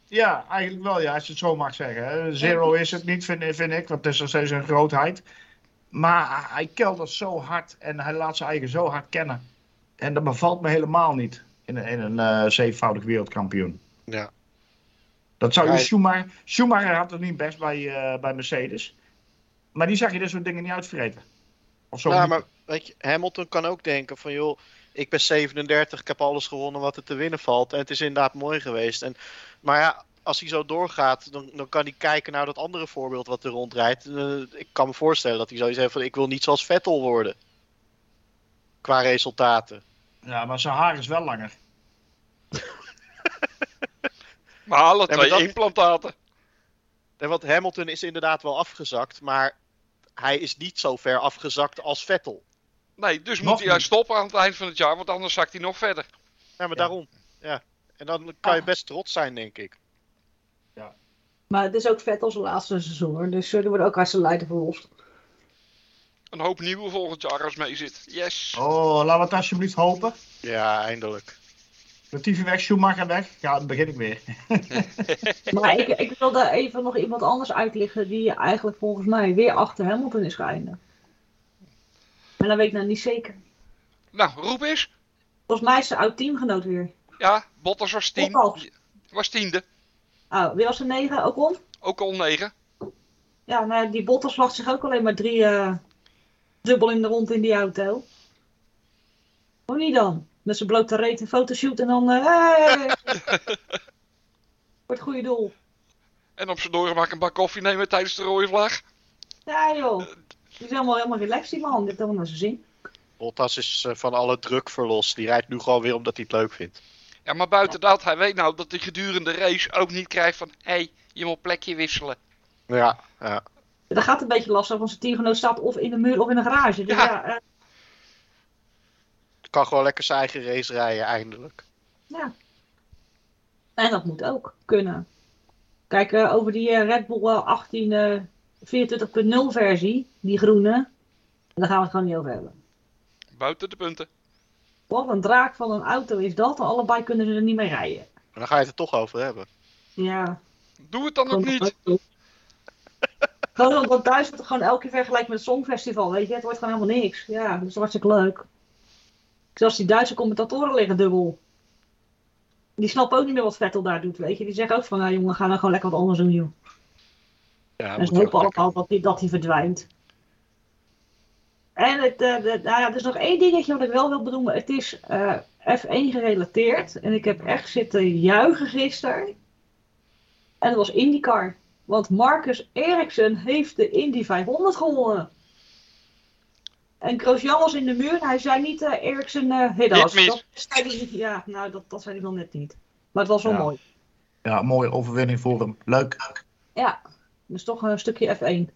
C: Ja, eigenlijk wel, ja, als je het zo mag zeggen. Zero is het niet, vind, vind ik, want het is nog steeds een grootheid. Maar hij keldert zo hard en hij laat zijn eigen zo hard kennen. En dat bevalt me helemaal niet in, een- in een eh, zevenvoudig wereldkampioen.
D: Ja.
C: Dat zou je Schumacher... Schumacher had het niet best bij, eh, bij Mercedes. Maar die zag je dit soort dingen niet uitvreten. Of zo
D: Ja,
C: niet.
D: maar weet je, Hamilton kan ook denken van joh, ik ben 37, ik heb alles gewonnen wat er te winnen valt. En het is inderdaad mooi geweest. En, maar ja, als hij zo doorgaat, dan, dan kan hij kijken naar dat andere voorbeeld wat er rondrijdt. Eh, ik kan me voorstellen dat hij zoiets heeft van ik wil niet zoals Vettel worden. Qua resultaten.
C: Ja, maar zijn haar is wel langer.
E: Maar alle twee
D: dat-
E: implantaten.
D: En want Hamilton is inderdaad wel afgezakt, maar hij is niet zo ver afgezakt als Vettel.
E: Nee, dus
C: Nog
E: moet hij
C: niet.
E: uit stoppen aan het eind van het jaar, want anders zakt hij nog verder.
D: Ja, maar
C: Ja.
D: daarom. Ja. En dan kan je
B: Ah.
D: best trots zijn, denk ik.
B: Maar het is ook vet als laatste seizoen hoor. Dus die worden ook zijn lijden verlost.
E: Een hoop nieuwe volgend jaar als mee zit. Yes.
C: Oh, laten we het alsjeblieft hopen.
D: Ja, eindelijk.
C: Latifi weg, Schumacher weg. Ja, dan begin ik weer.
B: Maar ik, ik wil daar even nog iemand anders uitlichten die eigenlijk volgens mij weer achter Hamilton is geëindigd. Maar dat weet ik nou niet zeker.
E: Nou, roep eens.
B: Volgens mij is de oud teamgenoot weer.
E: Ja, Bottas was tien.
B: Bottas.
E: Was tiende.
B: Oh, wie was er negen? Ook om?
E: Ook al negen.
B: Ja, nou, die Bottas lag zich ook alleen maar drie eh, dubbel in de rond in die auto. Hoe niet dan? Met zijn blote reet een fotoshoot en dan... eh hey! Voor het goede doel.
E: En op zijn doorgemak een bak koffie nemen tijdens de rode vlag.
B: Ja joh. Die is helemaal, helemaal relaxed die man. Die heeft helemaal naar zijn zin.
D: Bottas is eh, van alle druk verlost. Die rijdt nu gewoon weer omdat hij het leuk vindt.
E: Ja, maar buiten dat, hij weet nou dat hij gedurende de race ook niet krijgt van... Hé, hey, je moet plekje wisselen.
D: Ja, ja.
B: Dat gaat een beetje lastig, want zijn teamgenoot staat of in de muur of in een garage. Dus
E: Ja.
B: ja, eh,
D: Kan gewoon lekker zijn eigen race rijden, eindelijk.
B: ja. En dat moet ook kunnen. Kijk, eh, over die eh, Red Bull eh, 18 eh 24.0 versie, die groene. Daar gaan we het gewoon niet over hebben.
E: Buiten de punten.
B: Wat een draak van een auto is dat. En allebei kunnen ze er niet mee rijden.
D: Maar dan ga je het er toch over hebben.
B: Ja.
E: Doe het dan ook niet.
B: Gewoon omdat het gewoon elke keer vergelijkt met het Songfestival, weet je. Het wordt gewoon helemaal niks. Ja, dat is hartstikke leuk. Zelfs die Duitse commentatoren liggen dubbel. Die snappen ook niet meer wat Vettel daar doet, weet je. Die zeggen ook van, nou jongen, ga nou gewoon lekker wat anders doen, joh.
D: Ja,
B: En ze hopen allemaal dat hij dat hij verdwijnt. En het, eh, de- nou ja, er is nog één dingetje wat ik wel wil benoemen. Het is eh, F1 gerelateerd. En ik heb echt zitten juichen gisteren. En dat was IndyCar. Want Marcus Ericsson heeft de Indy 500 gewonnen. En Grosjean was in de muur. Hij zei niet eh Ericsson eh. Dat hij niet. Ja, nou dat, dat zei hij wel net niet. Maar het was wel
F: Ja.
B: mooi.
F: Ja, mooie overwinning voor hem. Leuk.
B: Ja, dus toch een stukje F1.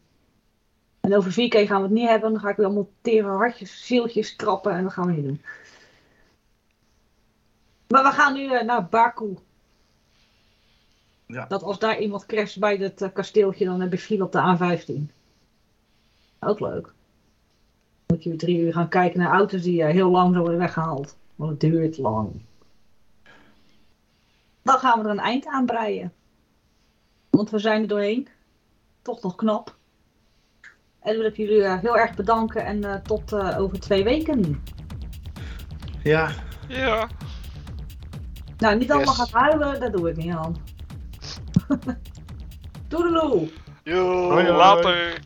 B: En over 4K gaan we het niet hebben. Dan ga ik weer allemaal tere hartjes, zieltjes trappen en dat gaan we niet doen. Maar we gaan nu eh, naar Baku.
F: Ja.
B: Dat als daar iemand crasht bij het eh, kasteeltje, dan heb je file op de A15. Ook leuk. Moet je weer drie uur gaan kijken naar auto's die eh, heel lang zo worden weggehaald. Want het duurt lang. Dan gaan we er een eind aan breien. Want we zijn er doorheen. Toch nog knap. En dan wil ik jullie eh, heel erg bedanken en eh, tot eh, over twee weken.
F: Ja,
E: Ja.
B: Nou, niet allemaal
D: Yes.
B: gaan huilen, dat doe ik niet aan. Doedeloe!
D: Yo.
F: Hoi, hoi.
E: Later.